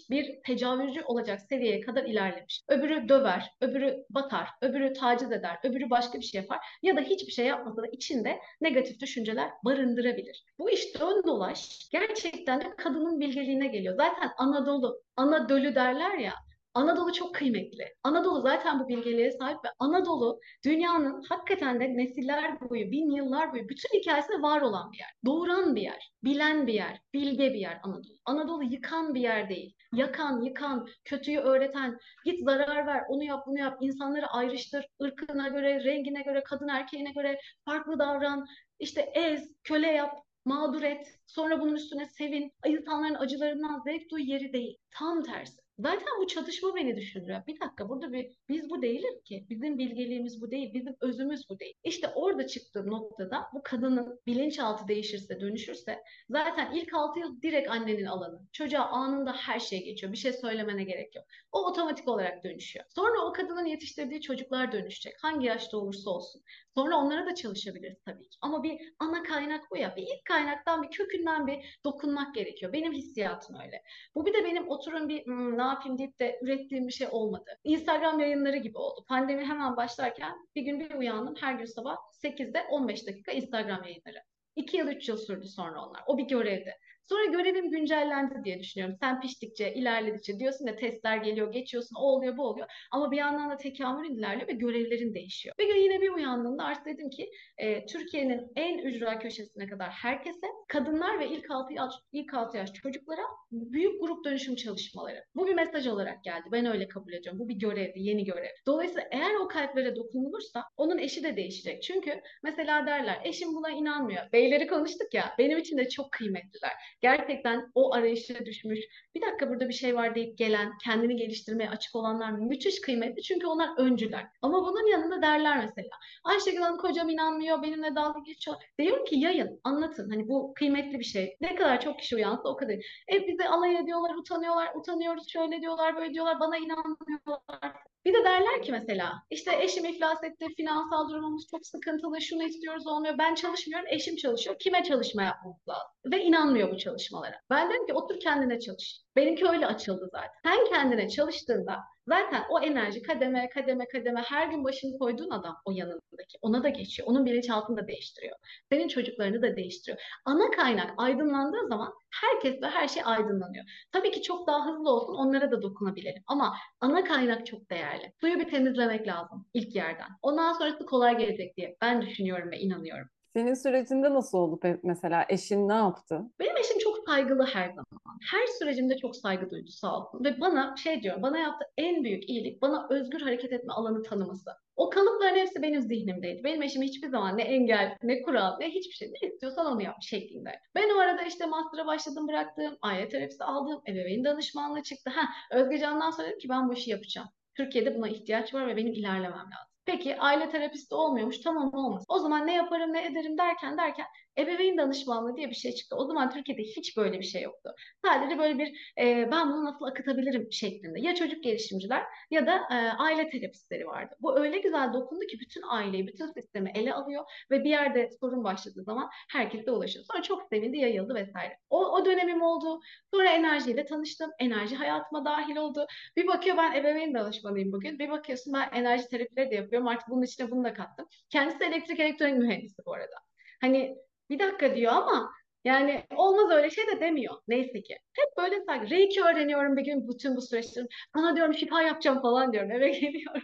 bir tecavüzcü olacak seviyeye kadar ilerlemiş. Öbürü döver, öbürü batar, öbürü taciz eder, öbürü başka bir şey yapar ya da hiçbir şey yapmasa da içinde negatif düşünceler barındırabilir. Bu iş dön dolaş gerçekten de kadının bilgeliğine geliyor. Zaten Anadolu, Anadolu derler ya, Anadolu çok kıymetli. Anadolu zaten bu bilgeliğe sahip ve Anadolu dünyanın hakikaten de nesiller boyu, bin yıllar boyu bütün hikayesinde var olan bir yer. Doğuran bir yer, bilen bir yer, bilge bir yer Anadolu. Anadolu yıkan bir yer değil. Yakan, yıkan, kötüyü öğreten, git zarar ver, onu yap, bunu yap, insanları ayrıştır, ırkına göre, rengine göre, kadın erkeğine göre farklı davran, işte ez, köle yap, mağdur et, sonra bunun üstüne sevin, insanların acılarından zevk duy yeri değil. Tam tersi. Zaten bu çatışma beni düşündürüyor. Bir dakika burada bir biz bu değiliz ki. Bizim bilgeliğimiz bu değil. Bizim özümüz bu değil. İşte orada çıktığım noktada bu kadının bilinçaltı değişirse, dönüşürse zaten ilk 6 yıl direkt annenin alanı. Çocuğa anında her şey geçiyor. Bir şey söylemene gerek yok. O otomatik olarak dönüşüyor. Sonra o kadının yetiştirdiği çocuklar dönüşecek. Hangi yaşta olursa olsun. Sonra onlara da çalışabiliriz tabii ki. Ama bir ana kaynak bu ya. Bir ilk kaynaktan, bir kökünden bir dokunmak gerekiyor. Benim hissiyatım öyle. Bu bir de benim oturun bir "Hmm, yapayım deyip de ürettiğim bir şey olmadı. Instagram yayınları gibi oldu. Pandemi hemen başlarken bir gün bir uyandım. Her gün sabah 8'de 15 dakika Instagram yayınları. 2 yıl 3 yıl sürdü sonra onlar. O bir görevdi. Sonra görevim güncellendi diye düşünüyorum. Sen piştikçe, ilerledikçe diyorsun ya testler geliyor, geçiyorsun, o oluyor, bu oluyor. Ama bir yandan da tekamülün ilerliyor ve görevlerin değişiyor. Bir gün yine bir uyandığımda artık dedim ki e, Türkiye'nin en ücra köşesine kadar herkese, kadınlar ve ilk 6 yaş, ilk 6 yaş çocuklara büyük grup dönüşüm çalışmaları. Bu bir mesaj olarak geldi. Ben öyle kabul ediyorum. Bu bir görevdi, yeni görev. Dolayısıyla eğer o kalplere dokunulursa onun eşi de değişecek. Çünkü mesela derler eşim buna inanmıyor. Beyleri konuştuk ya benim için de çok kıymetliler. Gerçekten o arayışa düşmüş. Bir dakika burada bir şey var deyip gelen, kendini geliştirmeye açık olanlar müthiş kıymetli. Çünkü onlar öncüler. Ama bunun yanında derler mesela. Ayşegül Hanım kocam inanmıyor, benimle dalga geçiyor. Diyorum ki yayın, anlatın. Hani bu kıymetli bir şey. Ne kadar çok kişi uyansa o kadar. E bize alay ediyorlar, utanıyorlar, utanıyoruz, şöyle diyorlar, böyle diyorlar, bana inanmıyorlar Bir de derler ki mesela işte eşim iflas etti, finansal durumumuz çok sıkıntılı, şunu istiyoruz olmuyor. Ben çalışmıyorum, eşim çalışıyor. Kime çalışma yapmamız lazım? Ve inanmıyor bu çalışmalara. Ben dedim ki otur kendine çalış. Benimki öyle açıldı zaten. Sen kendine çalıştığında zaten o enerji kademe kademe kademe her gün başını koyduğun adam o yanındaki ona da geçiyor. Onun bilinçaltını da değiştiriyor. Senin çocuklarını da değiştiriyor. Ana kaynak aydınlandığı zaman herkes ve her şey aydınlanıyor. Tabii ki çok daha hızlı olsun onlara da dokunabilirim. Ama ana kaynak çok değerli. Suyu bir temizlemek lazım ilk yerden. Ondan sonrası kolay gelecek diye ben düşünüyorum ve inanıyorum. Senin sürecinde nasıl oldu mesela? Eşin ne yaptı? Benim eşim saygılı her zaman. Her sürecimde çok saygı duydu sağ olsun. Ve bana şey diyor, bana yaptığı en büyük iyilik bana özgür hareket etme alanı tanıması. O kalıpların hepsi benim zihnimdeydi. Benim eşim hiçbir zaman ne engel, ne kural, ne hiçbir şey. Ne istiyorsan onu yap şeklinde. Ben o arada işte master'a başladım bıraktım. Aile terapisi aldım. Ebeveyn danışmanlığı çıktı. Ha, Özge Can'dan sonra dedim ki ben bu işi yapacağım. Türkiye'de buna ihtiyaç var ve benim ilerlemem lazım. Peki aile terapisti olmuyormuş tamam olmaz. O zaman ne yaparım ne ederim derken derken ebeveyn danışmanlığı diye bir şey çıktı. O zaman Türkiye'de hiç böyle bir şey yoktu. Sadece böyle bir e, ben bunu nasıl akıtabilirim şeklinde. Ya çocuk gelişimciler ya da e, aile terapistleri vardı. Bu öyle güzel dokundu ki bütün aileyi, bütün sistemi ele alıyor ve bir yerde sorun başladığı zaman herkese ulaşıyor. Sonra çok sevindi, yayıldı vesaire. O, o dönemim oldu. Sonra enerjiyle tanıştım. Enerji hayatıma dahil oldu. Bir bakıyor ben ebeveyn danışmanıyım bugün. Bir bakıyorsun ben enerji terapileri de yapıyorum. Artık bunun içine bunu da kattım. Kendisi elektrik elektronik mühendisi bu arada. Hani bir dakika diyor ama yani olmaz öyle şey de demiyor. Neyse ki. Hep böyle sanki Reiki öğreniyorum bir gün bütün bu süreçlerin. Sana diyorum şifa yapacağım falan diyorum. Eve geliyorum.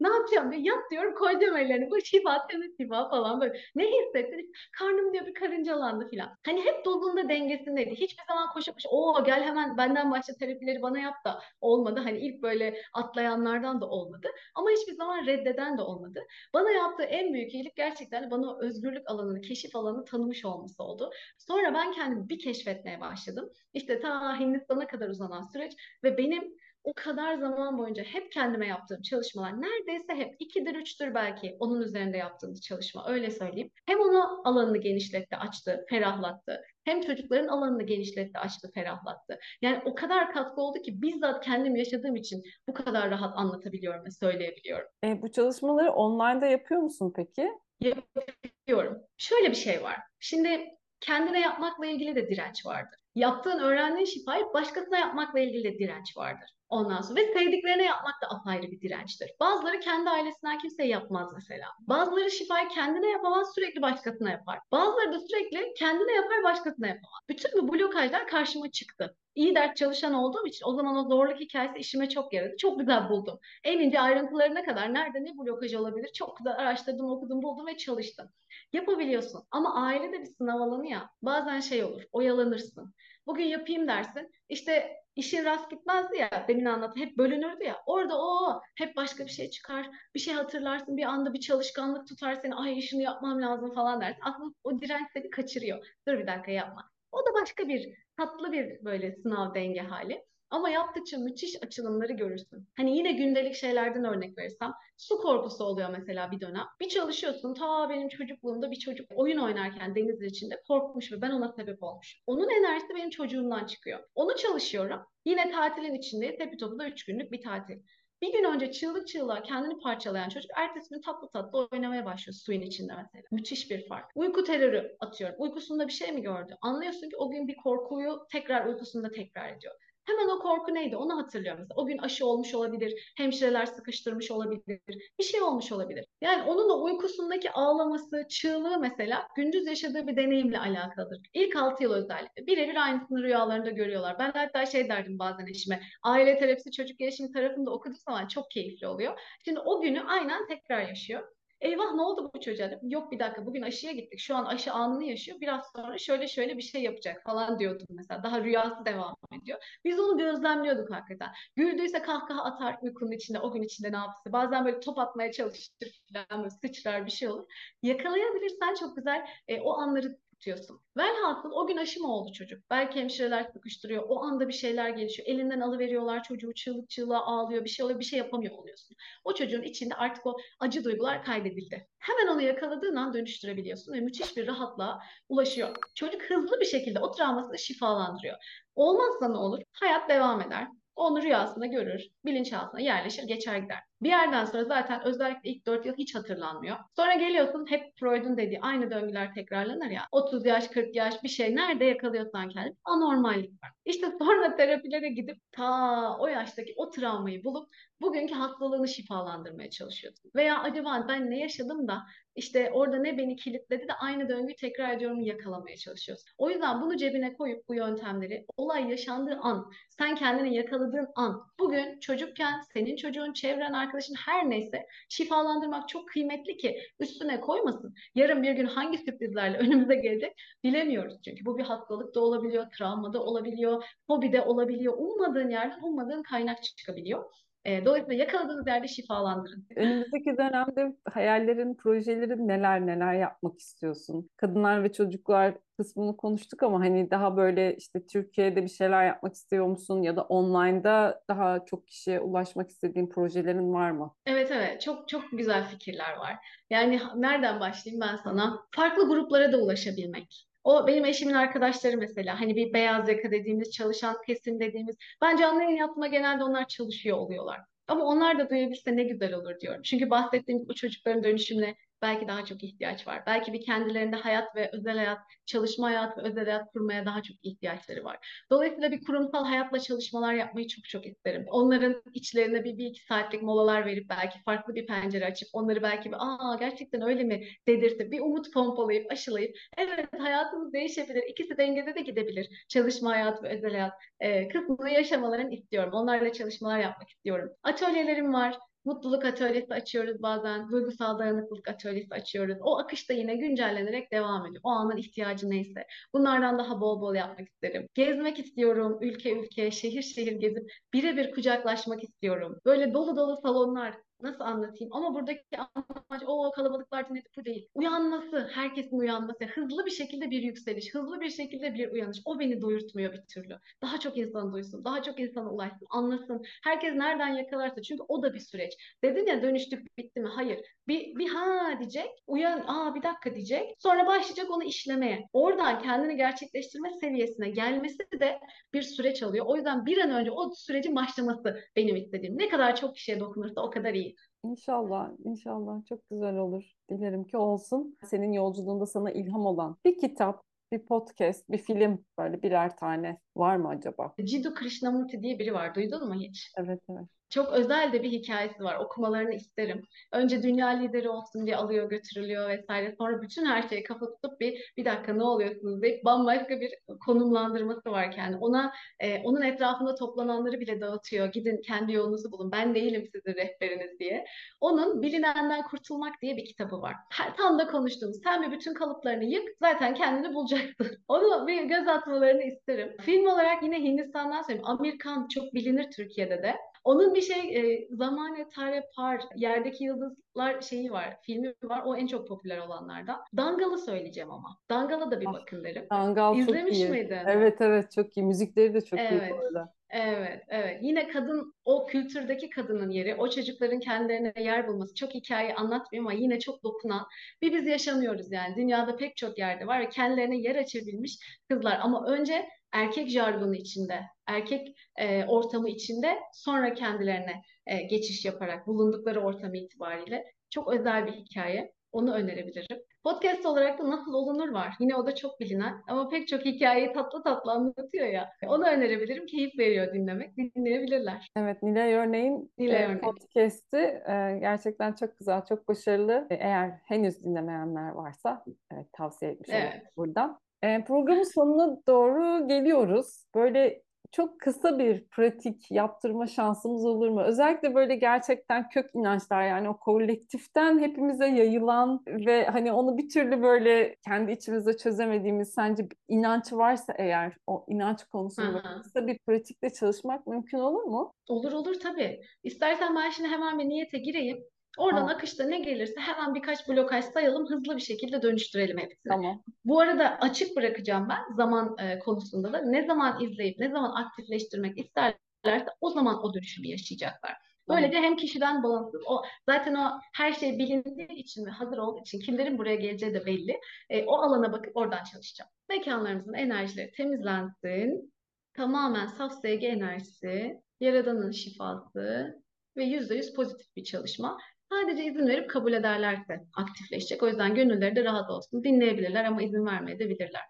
Ne yapacağım diye yat diyorum koyacağım ellerini. Bu şifa temiz şifa falan böyle. Ne hissettin? Karnım diyor bir karıncalandı falan. Hani hep dozunda dengesindeydi. Hiçbir zaman koşup o gel hemen benden başla terapileri bana yap da olmadı. Hani ilk böyle atlayanlardan da olmadı. Ama hiçbir zaman reddeden de olmadı. Bana yaptığı en büyük iyilik gerçekten bana özgürlük alanını, keşif alanını tanımış olması oldu. Sonra ben kendimi bir keşfetmeye başladım. İşte ta Hindistan'a kadar uzanan süreç ve benim o kadar zaman boyunca hep kendime yaptığım çalışmalar neredeyse hep ikidir üçtür belki onun üzerinde yaptığımız çalışma öyle söyleyeyim. Hem onu alanını genişletti, açtı, ferahlattı. Hem çocukların alanını genişletti, açtı, ferahlattı. Yani o kadar katkı oldu ki bizzat kendim yaşadığım için bu kadar rahat anlatabiliyorum ve söyleyebiliyorum. E, bu çalışmaları online'da yapıyor musun peki? Yapıyorum. Şöyle bir şey var. Şimdi kendine yapmakla ilgili de direnç vardır. Yaptığın, öğrendiğin şifayı başkasına yapmakla ilgili de direnç vardır. Ondan sonra ve sevdiklerine yapmak da apayrı bir dirençtir. Bazıları kendi ailesinden kimseye yapmaz mesela. Bazıları şifayı kendine yapamaz sürekli başkasına yapar. Bazıları da sürekli kendine yapar başkasına yapamaz. Bütün bu blokajlar karşıma çıktı. İyi dert çalışan olduğum için o zaman o zorluk hikayesi işime çok yaradı. Çok güzel buldum. En ince ayrıntılarına kadar nerede ne blokaj olabilir çok güzel araştırdım, okudum, buldum ve çalıştım. Yapabiliyorsun ama aile de bir sınav alanı ya. Bazen şey olur, oyalanırsın. Bugün yapayım dersin. İşte işin rast gitmezdi ya demin anlattım hep bölünürdü ya orada o hep başka bir şey çıkar bir şey hatırlarsın bir anda bir çalışkanlık tutar seni ay şunu yapmam lazım falan dersin aslında o direnç seni kaçırıyor dur bir dakika yapma o da başka bir tatlı bir böyle sınav denge hali ama yaptıkça müthiş açılımları görürsün. Hani yine gündelik şeylerden örnek verirsem su korkusu oluyor mesela bir dönem. Bir çalışıyorsun ta benim çocukluğumda bir çocuk oyun oynarken denizin içinde korkmuş ve ben ona sebep olmuş. Onun enerjisi benim çocuğumdan çıkıyor. Onu çalışıyorum. Yine tatilin içinde tepi topu da 3 günlük bir tatil. Bir gün önce çığlık çığlığa kendini parçalayan çocuk ertesi gün tatlı tatlı oynamaya başlıyor suyun içinde mesela. Müthiş bir fark. Uyku terörü atıyorum. Uykusunda bir şey mi gördü? Anlıyorsun ki o gün bir korkuyu tekrar uykusunda tekrar ediyor. Hemen o korku neydi onu hatırlıyorum. Mesela o gün aşı olmuş olabilir, hemşireler sıkıştırmış olabilir, bir şey olmuş olabilir. Yani onun o uykusundaki ağlaması, çığlığı mesela gündüz yaşadığı bir deneyimle alakalıdır. İlk 6 yıl özellikle. Birebir aynısını rüyalarında görüyorlar. Ben hatta şey derdim bazen eşime, aile terapisi çocuk gelişimi tarafında okuduğu zaman çok keyifli oluyor. Şimdi o günü aynen tekrar yaşıyor. Eyvah ne oldu bu çocuğa? Yok bir dakika bugün aşıya gittik. Şu an aşı anını yaşıyor. Biraz sonra şöyle şöyle bir şey yapacak falan diyordum mesela. Daha rüyası devam ediyor. Biz onu gözlemliyorduk hakikaten. Güldüyse kahkaha atar uykunun içinde. O gün içinde ne yaptı? Bazen böyle top atmaya çalışır falan böyle sıçrar bir şey olur. Yakalayabilirsen çok güzel e, o anları tutuyorsun. Velhasıl o gün aşı mı oldu çocuk? Belki hemşireler sıkıştırıyor. O anda bir şeyler gelişiyor. Elinden alıveriyorlar çocuğu çığlık çığlığa ağlıyor. Bir şey oluyor bir şey yapamıyor oluyorsun. O çocuğun içinde artık o acı duygular kaydedildi. Hemen onu yakaladığın an dönüştürebiliyorsun ve müthiş bir rahatlığa ulaşıyor. Çocuk hızlı bir şekilde o travmasını şifalandırıyor. Olmazsa ne olur? Hayat devam eder. Onu rüyasında görür, bilinçaltına yerleşir, geçer gider. Bir yerden sonra zaten özellikle ilk 4 yıl hiç hatırlanmıyor. Sonra geliyorsun hep Freud'un dediği aynı döngüler tekrarlanır ya. 30 yaş, 40 yaş bir şey nerede yakalıyorsan kendini anormallik var. İşte sonra terapilere gidip ta o yaştaki o travmayı bulup bugünkü hastalığını şifalandırmaya çalışıyorsun. Veya acaba ben ne yaşadım da işte orada ne beni kilitledi de aynı döngüyü tekrar ediyorum yakalamaya çalışıyorsun. O yüzden bunu cebine koyup bu yöntemleri olay yaşandığı an, sen kendini yakaladığın an, bugün çocukken senin çocuğun, çevren, arkadaşın her neyse şifalandırmak çok kıymetli ki üstüne koymasın. Yarın bir gün hangi sürprizlerle önümüze gelecek bilemiyoruz çünkü. Bu bir hastalık da olabiliyor, travma da olabiliyor, hobi de olabiliyor. Ummadığın yerden ummadığın kaynak çıkabiliyor. E, dolayısıyla yakaladığınız yerde şifalandırın. Önümüzdeki dönemde hayallerin, projelerin neler neler yapmak istiyorsun? Kadınlar ve çocuklar kısmını konuştuk ama hani daha böyle işte Türkiye'de bir şeyler yapmak istiyor musun ya da online'da daha çok kişiye ulaşmak istediğin projelerin var mı? Evet evet çok çok güzel fikirler var. Yani nereden başlayayım ben sana? Farklı gruplara da ulaşabilmek. O benim eşimin arkadaşları mesela hani bir beyaz yaka dediğimiz çalışan kesim dediğimiz ben canlı yayın genelde onlar çalışıyor oluyorlar. Ama onlar da duyabilse ne güzel olur diyorum. Çünkü bahsettiğim bu çocukların dönüşümüne belki daha çok ihtiyaç var. Belki bir kendilerinde hayat ve özel hayat, çalışma hayatı ve özel hayat kurmaya daha çok ihtiyaçları var. Dolayısıyla bir kurumsal hayatla çalışmalar yapmayı çok çok isterim. Onların içlerine bir, bir iki saatlik molalar verip belki farklı bir pencere açıp onları belki bir aa gerçekten öyle mi dedirtip bir umut pompalayıp aşılayıp evet hayatımız değişebilir. İkisi dengede de gidebilir. Çalışma hayatı ve özel hayat e, kısmını yaşamalarını istiyorum. Onlarla çalışmalar yapmak istiyorum. Atölyelerim var. Mutluluk atölyesi açıyoruz bazen, duygusal dayanıklılık atölyesi açıyoruz. O akış da yine güncellenerek devam ediyor. O anın ihtiyacı neyse. Bunlardan daha bol bol yapmak isterim. Gezmek istiyorum, ülke ülke, şehir şehir gezip birebir kucaklaşmak istiyorum. Böyle dolu dolu salonlar, nasıl anlatayım? Ama buradaki amaç o kalabalıklar dinletip bu değil. Uyanması, herkesin uyanması, hızlı bir şekilde bir yükseliş, hızlı bir şekilde bir uyanış. O beni doyurtmuyor bir türlü. Daha çok insan duysun, daha çok insana ulaşsın, anlasın. Herkes nereden yakalarsa çünkü o da bir süreç. Dedin ya dönüştük bitti mi? Hayır. Bir, bir ha diyecek, uyan, aa bir dakika diyecek. Sonra başlayacak onu işlemeye. Oradan kendini gerçekleştirme seviyesine gelmesi de bir süreç alıyor. O yüzden bir an önce o sürecin başlaması benim istediğim. Ne kadar çok kişiye dokunursa o kadar iyi. İnşallah, inşallah çok güzel olur. Dilerim ki olsun. Senin yolculuğunda sana ilham olan bir kitap, bir podcast, bir film böyle birer tane var mı acaba? Jiddu Krishnamurti diye biri var. Duydun mu hiç? Evet, evet. Çok özel de bir hikayesi var. Okumalarını isterim. Önce dünya lideri olsun diye alıyor götürülüyor vesaire. Sonra bütün her şeyi kafa tutup bir bir dakika ne oluyorsunuz deyip bambaşka bir konumlandırması var kendi. Ona e, onun etrafında toplananları bile dağıtıyor. Gidin kendi yolunuzu bulun. Ben değilim sizin rehberiniz diye. Onun Bilinenden Kurtulmak diye bir kitabı var. Her, tam da konuştuğumuz. Sen bir bütün kalıplarını yık zaten kendini bulacaksın. Onu bir göz atmalarını isterim. Film olarak yine Hindistan'dan söyleyeyim. Amerikan çok bilinir Türkiye'de de. Onun bir şey e, Zamane Tare Par, Yerdeki Yıldızlar şeyi var, filmi var. O en çok popüler olanlardan. Dangal'ı söyleyeceğim ama. Dangal'a da bir Ah, bakın derim. Dangal çok İzlemiş iyi. miydin? Evet, evet çok iyi. Müzikleri de çok iyi Evet. bu arada. Evet, evet. Yine kadın, o kültürdeki kadının yeri, o çocukların kendilerine yer bulması. Çok hikaye anlatmıyorum ama yine çok dokunan bir biz yaşamıyoruz yani. Dünyada pek çok yerde var ve kendilerine yer açabilmiş kızlar. Ama önce erkek jargonu içinde, erkek e, ortamı içinde, sonra kendilerine e, geçiş yaparak bulundukları ortam itibariyle çok özel bir hikaye. Onu önerebilirim. Podcast olarak da Nasıl Olunur var. Yine o da çok bilinen ama pek çok hikayeyi tatlı tatlı anlatıyor ya. Onu önerebilirim. Keyif veriyor dinlemek. Dinleyebilirler. Evet, Nilay Örneğin Nilay e, podcast'i e, gerçekten çok güzel, çok başarılı. E, Eğer henüz dinlemeyenler varsa evet, tavsiye etmiş Evet. buradan. E, programın sonuna doğru geliyoruz. Böyle çok kısa bir pratik yaptırma şansımız olur mu? Özellikle böyle gerçekten kök inançlar yani o kolektiften hepimize yayılan ve hani onu bir türlü böyle kendi içimizde çözemediğimiz sence inanç varsa eğer o inanç konusunda Aha. kısa bir pratikle çalışmak mümkün olur mu? Olur olur tabii. İstersen ben şimdi hemen bir niyete gireyim. Oradan Aa, akışta ne gelirse hemen birkaç blokaj sayalım. Hızlı bir şekilde dönüştürelim hepsini. tamam. Bu arada açık bırakacağım ben zaman e, konusunda da. Ne zaman izleyip ne zaman aktifleştirmek isterlerse o zaman o dönüşümü yaşayacaklar. Böylece hem kişiden bağımsız, o zaten o her şey bilindiği için ve hazır olduğu için kimlerin buraya geleceği de belli. E, o alana bakıp oradan çalışacağım. Mekanlarımızın enerjileri temizlensin. Tamamen saf sevgi enerjisi, Yaradan'ın şifası, ve %100 pozitif bir çalışma. Sadece izin verip kabul ederlerse aktifleşecek. O yüzden gönülleri de rahat olsun. Dinleyebilirler ama izin vermeyebilirler.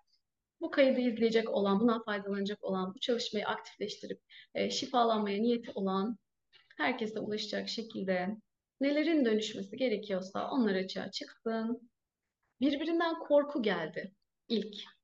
Bu kaydı izleyecek olan, buna faydalanacak olan, bu çalışmayı aktifleştirip e, şifalanmaya niyeti olan herkese ulaşacak şekilde nelerin dönüşmesi gerekiyorsa onlar açığa çıksın. Birbirinden korku geldi ilk.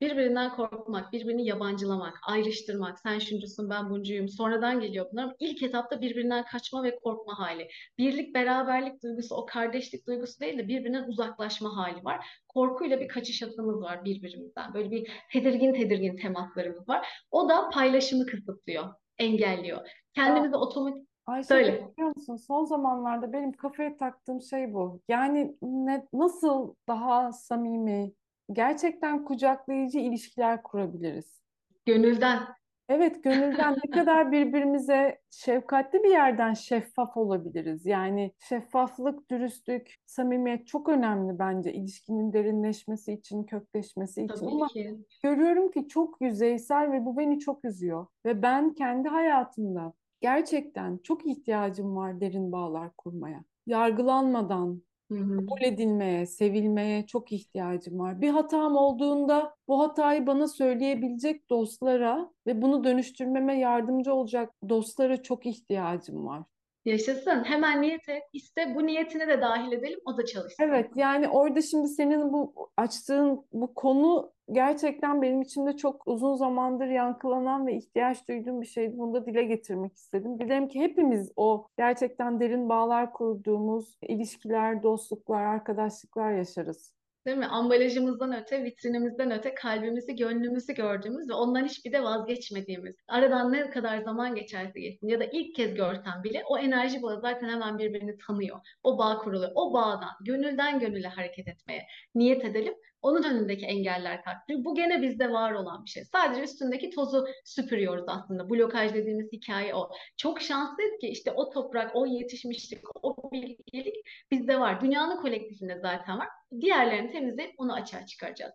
Birbirinden korkmak, birbirini yabancılamak, ayrıştırmak, sen şuncusun ben buncuyum, sonradan geliyor bunlar. Ama ilk etapta birbirinden kaçma ve korkma hali. Birlik, beraberlik duygusu, o kardeşlik duygusu değil de birbirinden uzaklaşma hali var. Korkuyla bir kaçış atımız var birbirimizden. Böyle bir tedirgin tedirgin temaslarımız var. O da paylaşımı kısıtlıyor, engelliyor. Kendimizi otomatik Ayşe Söyle. biliyor musun? Son zamanlarda benim kafaya taktığım şey bu. Yani ne, nasıl daha samimi, gerçekten kucaklayıcı ilişkiler kurabiliriz? gönülden Evet, gönülden ne kadar birbirimize şefkatli bir yerden şeffaf olabiliriz. Yani şeffaflık, dürüstlük, samimiyet çok önemli bence ilişkinin derinleşmesi için, kökleşmesi için. tabii Ama ki. görüyorum ki çok yüzeysel ve bu beni çok üzüyor. Ve ben kendi hayatımda gerçekten çok ihtiyacım var derin bağlar kurmaya. Yargılanmadan, Hı hı. kabul edilmeye, sevilmeye çok ihtiyacım var. Bir hatam olduğunda bu hatayı bana söyleyebilecek dostlara ve bunu dönüştürmeme yardımcı olacak dostlara çok ihtiyacım var. Yaşasın. Hemen niyet et. İste bu niyetine de dahil edelim. O da çalışsın. Evet, yani orada şimdi senin bu açtığın bu konu gerçekten benim içimde çok uzun zamandır yankılanan ve ihtiyaç duyduğum bir şeydi. Bunu da dile getirmek istedim. Dilerim ki hepimiz o gerçekten derin bağlar kurduğumuz ilişkiler, dostluklar, arkadaşlıklar yaşarız. Değil mi? Ambalajımızdan öte, vitrinimizden öte kalbimizi, gönlümüzü gördüğümüz ve ondan hiçbir de vazgeçmediğimiz. Aradan ne kadar zaman geçerse geçsin ya da ilk kez görsen bile o enerji bağı zaten hemen birbirini tanıyor. O bağ kuruluyor. O bağdan, gönülden gönüle hareket etmeye niyet edelim. Onun önündeki engeller kalkıyor. Bu gene bizde var olan bir şey. Sadece üstündeki tozu süpürüyoruz aslında. Blokaj dediğimiz hikaye o. Çok şanslıyız ki işte o toprak, o yetişmişlik, o bilgilik bizde var. Dünyanın kolektifinde zaten var. Diğerlerini temizleyip onu açığa çıkaracağız.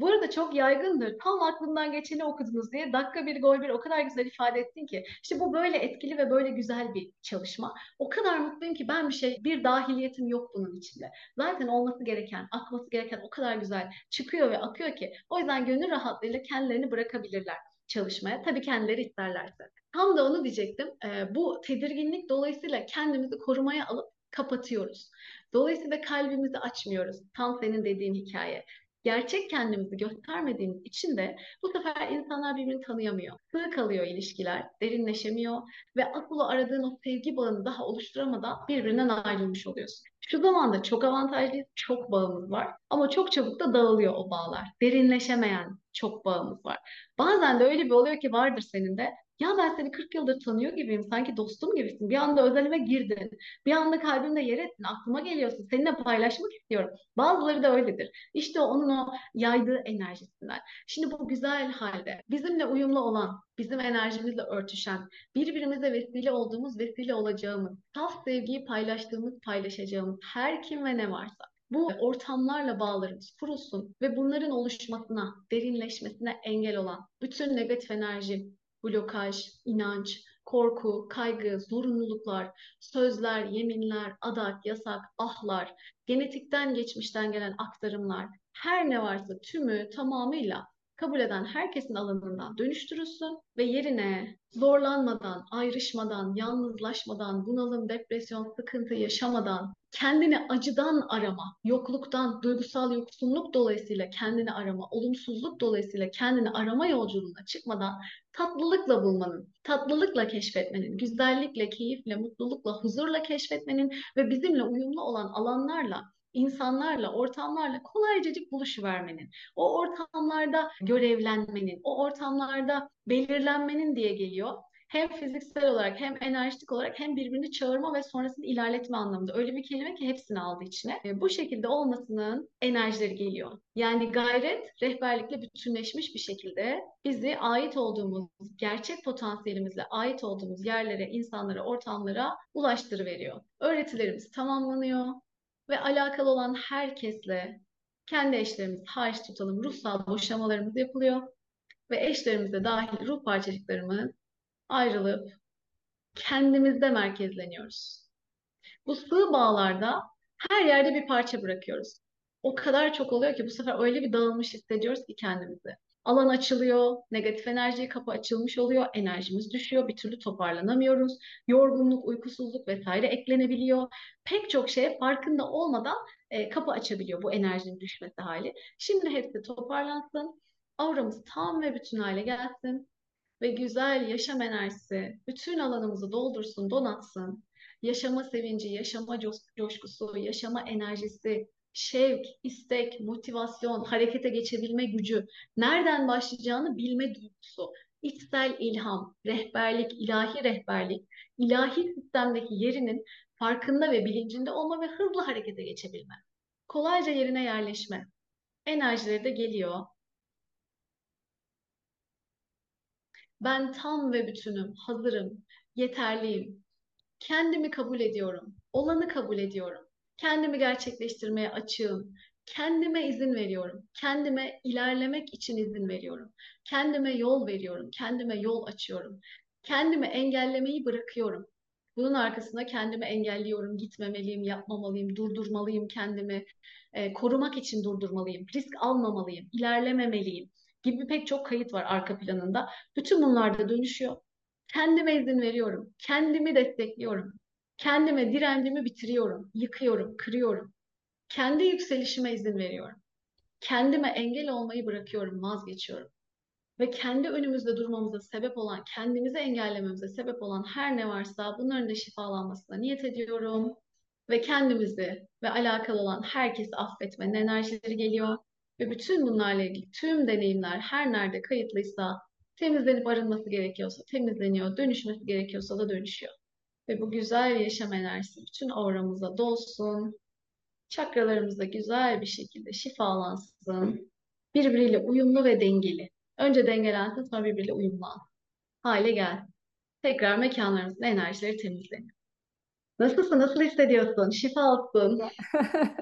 Bu arada çok yaygındır. Tam aklımdan geçeni okudunuz diye dakika bir gol bir o kadar güzel ifade ettin ki. İşte bu böyle etkili ve böyle güzel bir çalışma. O kadar mutluyum ki ben bir şey, bir dahiliyetim yok bunun içinde. Zaten olması gereken, akması gereken o kadar güzel çıkıyor ve akıyor ki. O yüzden gönül rahatlığıyla kendilerini bırakabilirler çalışmaya. Tabii kendileri isterlerse. Tam da onu diyecektim. Ee, bu tedirginlik dolayısıyla kendimizi korumaya alıp kapatıyoruz. Dolayısıyla kalbimizi açmıyoruz. Tam senin dediğin hikaye. Gerçek kendimizi göstermediğimiz için de bu sefer insanlar birbirini tanıyamıyor. Sığ kalıyor ilişkiler, derinleşemiyor ve asıl aradığın o sevgi bağını daha oluşturamadan birbirinden ayrılmış oluyorsun. Şu zamanda çok avantajlıyız, çok bağımız var ama çok çabuk da dağılıyor o bağlar. Derinleşemeyen çok bağımız var. Bazen de öyle bir oluyor ki vardır senin de. Ya ben seni 40 yıldır tanıyor gibiyim, sanki dostum gibisin. Bir anda özelime girdin. Bir anda kalbimde yer ettin, aklıma geliyorsun. Seninle paylaşmak istiyorum. Bazıları da öyledir. İşte onun o yaydığı enerjisinden. Şimdi bu güzel halde bizimle uyumlu olan, bizim enerjimizle örtüşen, birbirimize vesile olduğumuz, vesile olacağımız, saf sevgiyi paylaştığımız, paylaşacağımız her kim ve ne varsa bu ortamlarla bağlarımız kurulsun ve bunların oluşmasına, derinleşmesine engel olan bütün negatif enerji, blokaj, inanç, korku, kaygı, zorunluluklar, sözler, yeminler, adak, yasak, ahlar, genetikten geçmişten gelen aktarımlar, her ne varsa tümü tamamıyla kabul eden herkesin alanından dönüştürülsün ve yerine zorlanmadan, ayrışmadan, yalnızlaşmadan, bunalım, depresyon, sıkıntı yaşamadan, kendini acıdan arama, yokluktan, duygusal yoksunluk dolayısıyla kendini arama, olumsuzluk dolayısıyla kendini arama yolculuğuna çıkmadan tatlılıkla bulmanın, tatlılıkla keşfetmenin, güzellikle, keyifle, mutlulukla, huzurla keşfetmenin ve bizimle uyumlu olan alanlarla insanlarla, ortamlarla kolaycacık buluşuvermenin, o ortamlarda görevlenmenin, o ortamlarda belirlenmenin diye geliyor. Hem fiziksel olarak hem enerjik olarak hem birbirini çağırma ve sonrasında ilerletme anlamında. Öyle bir kelime ki hepsini aldı içine. E, bu şekilde olmasının enerjileri geliyor. Yani gayret rehberlikle bütünleşmiş bir şekilde bizi ait olduğumuz, gerçek potansiyelimizle ait olduğumuz yerlere, insanlara, ortamlara ulaştırıveriyor. Öğretilerimiz tamamlanıyor ve alakalı olan herkesle kendi eşlerimiz hariç tutalım ruhsal boşamalarımız yapılıyor ve eşlerimize dahil ruh parçacıklarımız ayrılıp kendimizde merkezleniyoruz. Bu sığ bağlarda her yerde bir parça bırakıyoruz. O kadar çok oluyor ki bu sefer öyle bir dağılmış hissediyoruz ki kendimizi. Alan açılıyor, negatif enerjiye kapı açılmış oluyor, enerjimiz düşüyor, bir türlü toparlanamıyoruz. Yorgunluk, uykusuzluk vesaire eklenebiliyor. Pek çok şeye farkında olmadan e, kapı açabiliyor bu enerjinin düşmesi hali. Şimdi hepsi toparlansın, auramız tam ve bütün hale gelsin ve güzel yaşam enerjisi bütün alanımızı doldursun, donatsın. Yaşama sevinci, yaşama coşkusu, yaşama enerjisi, şevk, istek, motivasyon, harekete geçebilme gücü, nereden başlayacağını bilme duygusu, içsel ilham, rehberlik, ilahi rehberlik, ilahi sistemdeki yerinin farkında ve bilincinde olma ve hızlı harekete geçebilme. Kolayca yerine yerleşme. Enerjileri de geliyor. Ben tam ve bütünüm, hazırım, yeterliyim. Kendimi kabul ediyorum, olanı kabul ediyorum. Kendimi gerçekleştirmeye açığım. Kendime izin veriyorum. Kendime ilerlemek için izin veriyorum. Kendime yol veriyorum. Kendime yol açıyorum. Kendimi engellemeyi bırakıyorum. Bunun arkasında kendimi engelliyorum, gitmemeliyim, yapmamalıyım, durdurmalıyım kendimi, e, korumak için durdurmalıyım, risk almamalıyım, ilerlememeliyim gibi pek çok kayıt var arka planında. Bütün bunlar da dönüşüyor. Kendime izin veriyorum, kendimi destekliyorum, Kendime direncimi bitiriyorum, yıkıyorum, kırıyorum. Kendi yükselişime izin veriyorum. Kendime engel olmayı bırakıyorum, vazgeçiyorum. Ve kendi önümüzde durmamıza sebep olan, kendimizi engellememize sebep olan her ne varsa bunların da şifalanmasına niyet ediyorum. Ve kendimizi ve alakalı olan herkesi affetmenin enerjileri geliyor. Ve bütün bunlarla ilgili tüm deneyimler her nerede kayıtlıysa temizlenip arınması gerekiyorsa temizleniyor, dönüşmesi gerekiyorsa da dönüşüyor. Ve bu güzel yaşam enerjisi bütün auramıza dolsun. Çakralarımız da güzel bir şekilde şifalansın. Birbiriyle uyumlu ve dengeli. Önce dengelensin sonra birbiriyle uyumlu hale gel. Tekrar mekanlarımızın enerjileri temizleniyor. Nasılsın? Nasıl hissediyorsun? Şifa olsun.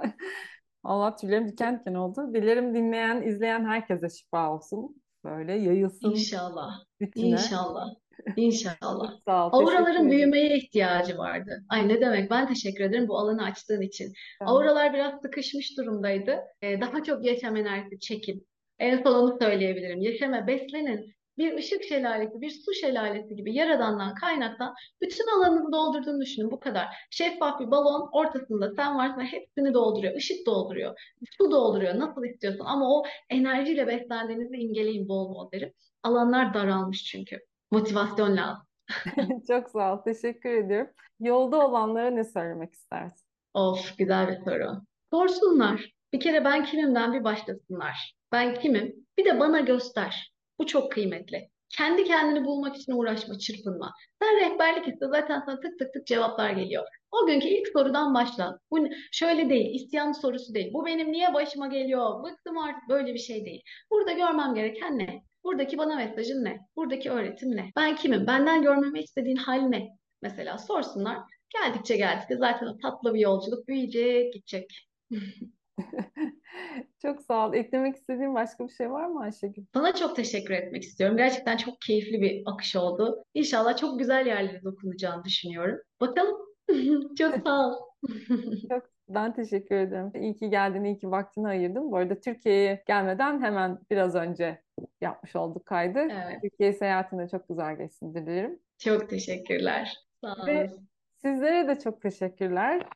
Allah tüylerim diken diken oldu. Dilerim dinleyen, izleyen herkese şifa olsun. Böyle yayılsın. İnşallah. Bütüne. İnşallah. İnşallah. Sağ ol. Auraların büyümeye ihtiyacı vardı. Ay ne demek? Ben teşekkür ederim bu alanı açtığın için. Tamam. Auralar biraz sıkışmış durumdaydı. Ee, daha çok yaşam enerjisi çekin. En son onu söyleyebilirim. Yaşama beslenin. Bir ışık şelalesi, bir su şelalesi gibi yaradandan, kaynaktan bütün alanını doldurduğunu düşünün. Bu kadar. Şeffaf bir balon ortasında sen varsın ve hepsini dolduruyor. Işık dolduruyor. Su dolduruyor. Nasıl istiyorsun. Ama o enerjiyle beslendiğinizi imgeleyin bol bol derim. Alanlar daralmış çünkü. Motivasyon lazım. Çok sağ ol. Teşekkür ediyorum. Yolda olanlara ne söylemek istersin? Of güzel bir soru. Sorsunlar. Bir kere ben kimimden bir başlasınlar. Ben kimim? Bir de bana göster. Bu çok kıymetli. Kendi kendini bulmak için uğraşma, çırpınma. Sen rehberlik iste zaten sana tık tık tık cevaplar geliyor. O günkü ilk sorudan başla. Bu şöyle değil, isyan sorusu değil. Bu benim niye başıma geliyor? Bıktım artık böyle bir şey değil. Burada görmem gereken ne? Buradaki bana mesajın ne? Buradaki öğretim ne? Ben kimim? Benden görmemi istediğin hal ne? Mesela sorsunlar. Geldikçe geldikçe zaten tatlı bir yolculuk büyüyecek, gidecek. Çok sağ ol. Eklemek istediğin başka bir şey var mı Ayşegül? Sana çok teşekkür etmek istiyorum. Gerçekten çok keyifli bir akış oldu. İnşallah çok güzel yerlere dokunacağını düşünüyorum. Bakalım. Çok sağ ol. Çok ben teşekkür ederim. İyi ki geldin, iyi ki vaktini ayırdın. Bu arada Türkiye'ye gelmeden hemen biraz önce yapmış olduk kaydı. Evet. Türkiye seyahatinde çok güzel geçsin dilerim. Çok teşekkürler. Sağ Ve olun. sizlere de çok teşekkürler.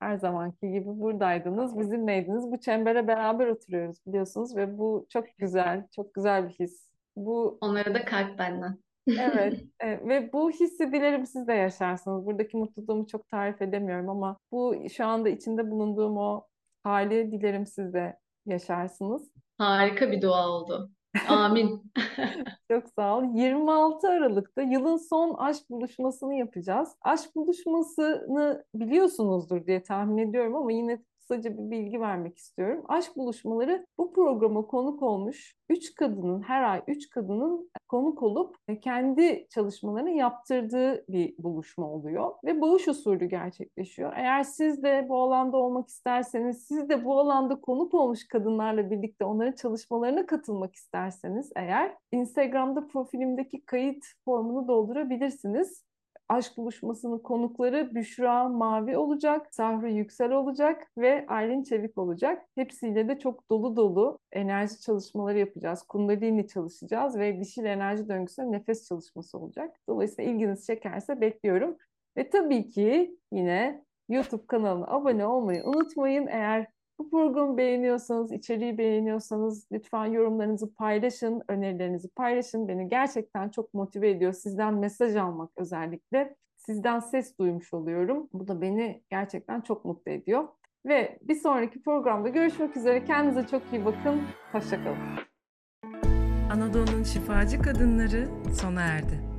Her zamanki gibi buradaydınız, bizimleydiniz. Bu çembere beraber oturuyoruz biliyorsunuz ve bu çok güzel, çok güzel bir his. Bu Onlara da kalp benden. Evet, evet ve bu hissi dilerim siz de yaşarsınız. Buradaki mutluluğumu çok tarif edemiyorum ama bu şu anda içinde bulunduğum o hali dilerim siz de yaşarsınız. Harika bir dua oldu. Amin. Çok sağ ol. 26 Aralık'ta yılın son aşk buluşmasını yapacağız. Aşk buluşmasını biliyorsunuzdur diye tahmin ediyorum ama yine kısaca bir bilgi vermek istiyorum. Aşk buluşmaları bu programa konuk olmuş 3 kadının her ay 3 kadının konuk olup kendi çalışmalarını yaptırdığı bir buluşma oluyor ve bağış usulü gerçekleşiyor. Eğer siz de bu alanda olmak isterseniz, siz de bu alanda konuk olmuş kadınlarla birlikte onların çalışmalarına katılmak isterseniz eğer Instagram'da profilimdeki kayıt formunu doldurabilirsiniz. Aşk buluşmasının konukları Büşra Mavi olacak, Sahra Yüksel olacak ve Aylin Çevik olacak. Hepsiyle de çok dolu dolu enerji çalışmaları yapacağız. Kundalini çalışacağız ve dişil enerji döngüsüne nefes çalışması olacak. Dolayısıyla ilginizi çekerse bekliyorum. Ve tabii ki yine YouTube kanalına abone olmayı unutmayın. Eğer bu programı beğeniyorsanız, içeriği beğeniyorsanız lütfen yorumlarınızı paylaşın, önerilerinizi paylaşın. Beni gerçekten çok motive ediyor. Sizden mesaj almak özellikle. Sizden ses duymuş oluyorum. Bu da beni gerçekten çok mutlu ediyor. Ve bir sonraki programda görüşmek üzere. Kendinize çok iyi bakın. Hoşçakalın. Anadolu'nun şifacı kadınları sona erdi.